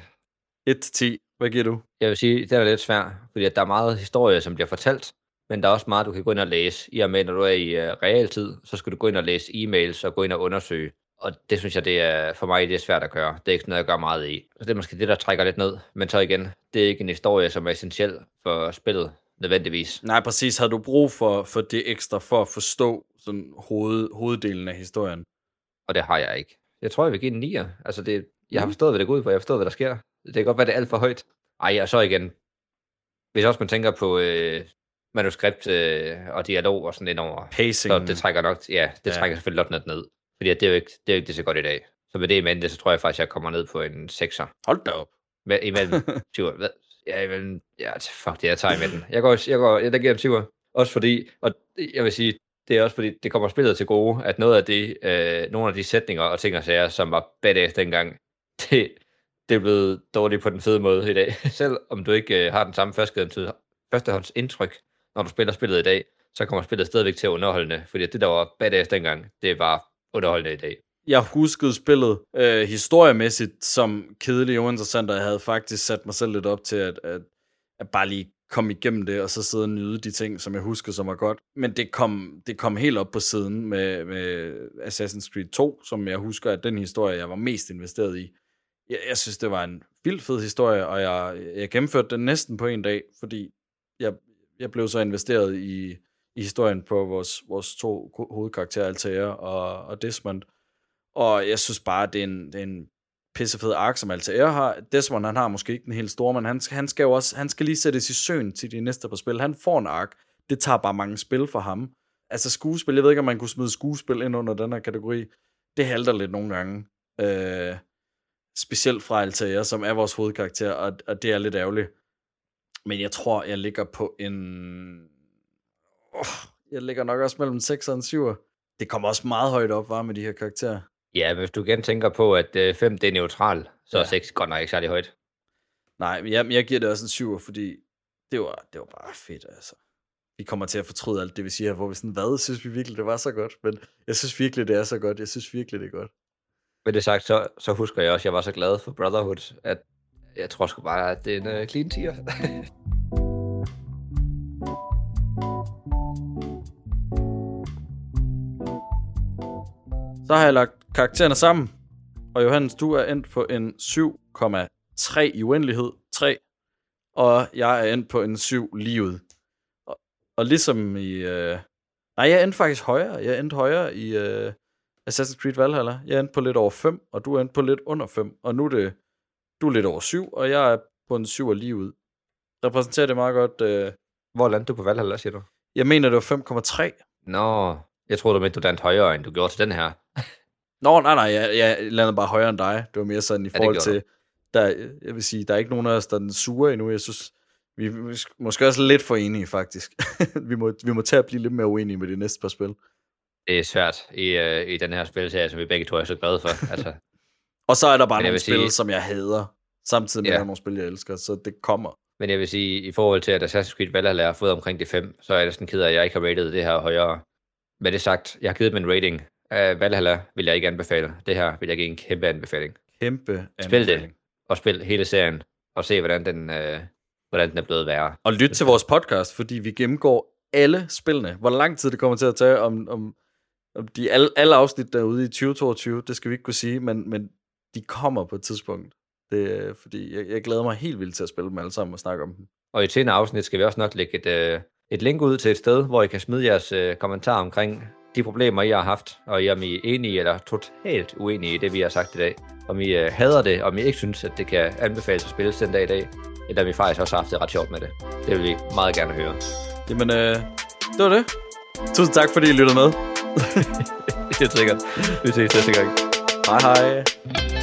1-10. Hvad giver du? Jeg vil sige, det er lidt svært, fordi at der er meget historie, som bliver fortalt, men der er også meget, du kan gå ind og læse. I og med, når du er i uh, realtid, så skal du gå ind og læse e-mails og gå ind og undersøge. Og det synes jeg, det er, for mig det er svært at gøre. Det er ikke sådan noget, jeg gør meget i. Så det er måske det, der trækker lidt ned. Men så igen, det er ikke en historie, som er essentiel for spillet, nødvendigvis. Nej, præcis. Har du brug for, for det ekstra for at forstå sådan hoved, hoveddelen af historien? Og det har jeg ikke. Jeg tror, jeg vil give en 9'er. Altså, det, jeg har forstået, hvad det går ud på. Jeg har forstået, hvad der sker. Det kan godt være, det er alt for højt. Ej, og så igen. Hvis også man tænker på øh, manuskript øh, og dialog og sådan lidt over, Pacing. så det trækker nok, ja, det Ja. trækker selvfølgelig lidt ned. Fordi det er jo ikke, det er jo ikke det så godt i dag. Så med det i mente, så tror jeg faktisk, jeg kommer ned på en 6'er. Hold da op. Med, imellem 20'er. Hvad? Ja, imellem, ja, fuck det, jeg tager med den. Jeg går, jeg går, jeg, der giver en 20'er. Også fordi, og jeg vil sige, det er også fordi, det kommer spillet til gode, at noget af det, øh, nogle af de sætninger og ting og sager, som var badass dengang, det, det er blevet dårligt på den fede måde i dag. Selv om du ikke øh, har den samme førstehånds indtryk, når du spiller spillet i dag, så kommer spillet stadigvæk til at underholdende, fordi det, der var badass dengang, det var underholdende i dag. Jeg huskede spillet øh, historiemæssigt som kedeligt og uinteressant, og jeg havde faktisk sat mig selv lidt op til at, at, at bare lige komme igennem det, og så sidde og nyde de ting, som jeg husker, som var godt. Men det kom, det kom helt op på siden med, med Assassin's Creed 2, som jeg husker, at den historie, jeg var mest investeret i. Jeg, jeg synes, det var en vildt fed historie, og jeg, jeg gennemførte den næsten på en dag, fordi jeg, jeg blev så investeret i, i historien på vores, vores to hovedkarakterer, Altair og, og Desmond. Og jeg synes bare, det er en, det er en pissefed ark, som Altair har. Desmond, han har måske ikke den helt store, men han, skal- han skal jo også, han skal lige sættes i søen til de næste på spil. Han får en ark. Det tager bare mange spil for ham. Altså skuespil, jeg ved ikke, om man kunne smide skuespil ind under den her kategori. Det halter lidt nogle gange. Øh, specielt fra Altair, som er vores hovedkarakter, og, og det er lidt ærgerligt. Men jeg tror, jeg ligger på en... Oh, jeg ligger nok også mellem 6 og en 7. Det kommer også meget højt op, var med de her karakterer. Ja, hvis du igen tænker på, at 5 det er neutral, så er Ja. 6 godt nok ikke særlig højt. Nej, men jeg, jeg giver det også en 7, fordi det var, det var bare fedt, altså. Vi kommer til at fortryde alt det, vi siger hvor vi sådan, hvad synes vi virkelig, det var så godt? Men jeg synes virkelig, det er så godt. Jeg synes virkelig, det er godt. Med det sagt, så, så husker jeg også, at jeg var så glad for Brotherhood, at jeg tror sgu bare, at det er en uh, clean tier. Så har jeg lagt karaktererne sammen, og Johannes, du er endt på en 7,3 i uendelighed, 3, og jeg er endt på en 7 livet. Og, og ligesom i... Øh... Nej, jeg endte faktisk højere. Jeg endte højere i øh... Assassin's Creed Valhalla. Jeg endte på lidt over 5, og du endte på lidt under 5. Og nu er det... Du er lidt over 7, og jeg er på en 7 livet. Repræsenterer det meget godt... Øh... Hvor landte du på Valhalla, siger du? Jeg mener, det var 5,3. Nå, jeg troede, du mente, du landte højere, end du gjorde til den her. Nå, nej, nej, jeg, jeg landede bare højere end dig. Det var mere sådan i det forhold til, der, jeg vil sige, der er ikke nogen af os, der er den sure endnu. Jeg synes, vi er mås- måske også lidt for enige, faktisk. vi, må, vi må tage at blive lidt mere uenige med de næste par spil. Det er svært i, uh, i den her spilserie, som vi begge to er så glade for. altså, Og så er der bare nogle spil, sige- som jeg hader, samtidig med, Ja. at der er nogle spil, jeg elsker, så det kommer. men jeg vil sige, i forhold til, at Assassin's Creed Valhalla har fået omkring de 5, så er jeg næsten ked af, at jeg ikke har rated det her højere. Med det sagt, jeg har givet dem en rating. Uh, Valhalla vil jeg ikke anbefale. Det her vil jeg give en kæmpe anbefaling. Kæmpe Spil det, anbefaling. og spil hele serien, og se, hvordan den, uh, hvordan den er blevet værre. Og lyt til vores podcast, fordi vi gennemgår alle spillene. Hvor lang tid det kommer til at tage, om, om, om de alle, alle afsnit derude i 2022, det skal vi ikke kunne sige, men, men de kommer på et tidspunkt. Det er, fordi jeg, jeg glæder mig helt vildt til at spille dem alle sammen og snakke om dem. Og i senere afsnit skal vi også nok lægge et, øh, et link ud til et sted, hvor I kan smide jeres øh, kommentarer omkring de problemer, I har haft, og I om I er enige eller totalt uenige i det, vi har sagt i dag. Om I øh, hader det, om I ikke synes, at det kan anbefales at spilles den dag i dag. eller vi faktisk også har haft det ret sjovt med det. Det vil vi meget gerne høre. Jamen, øh, det var det. Tusind tak, fordi I lyttede med. Helt sikkert. Vi ses næste gang. Hej hej.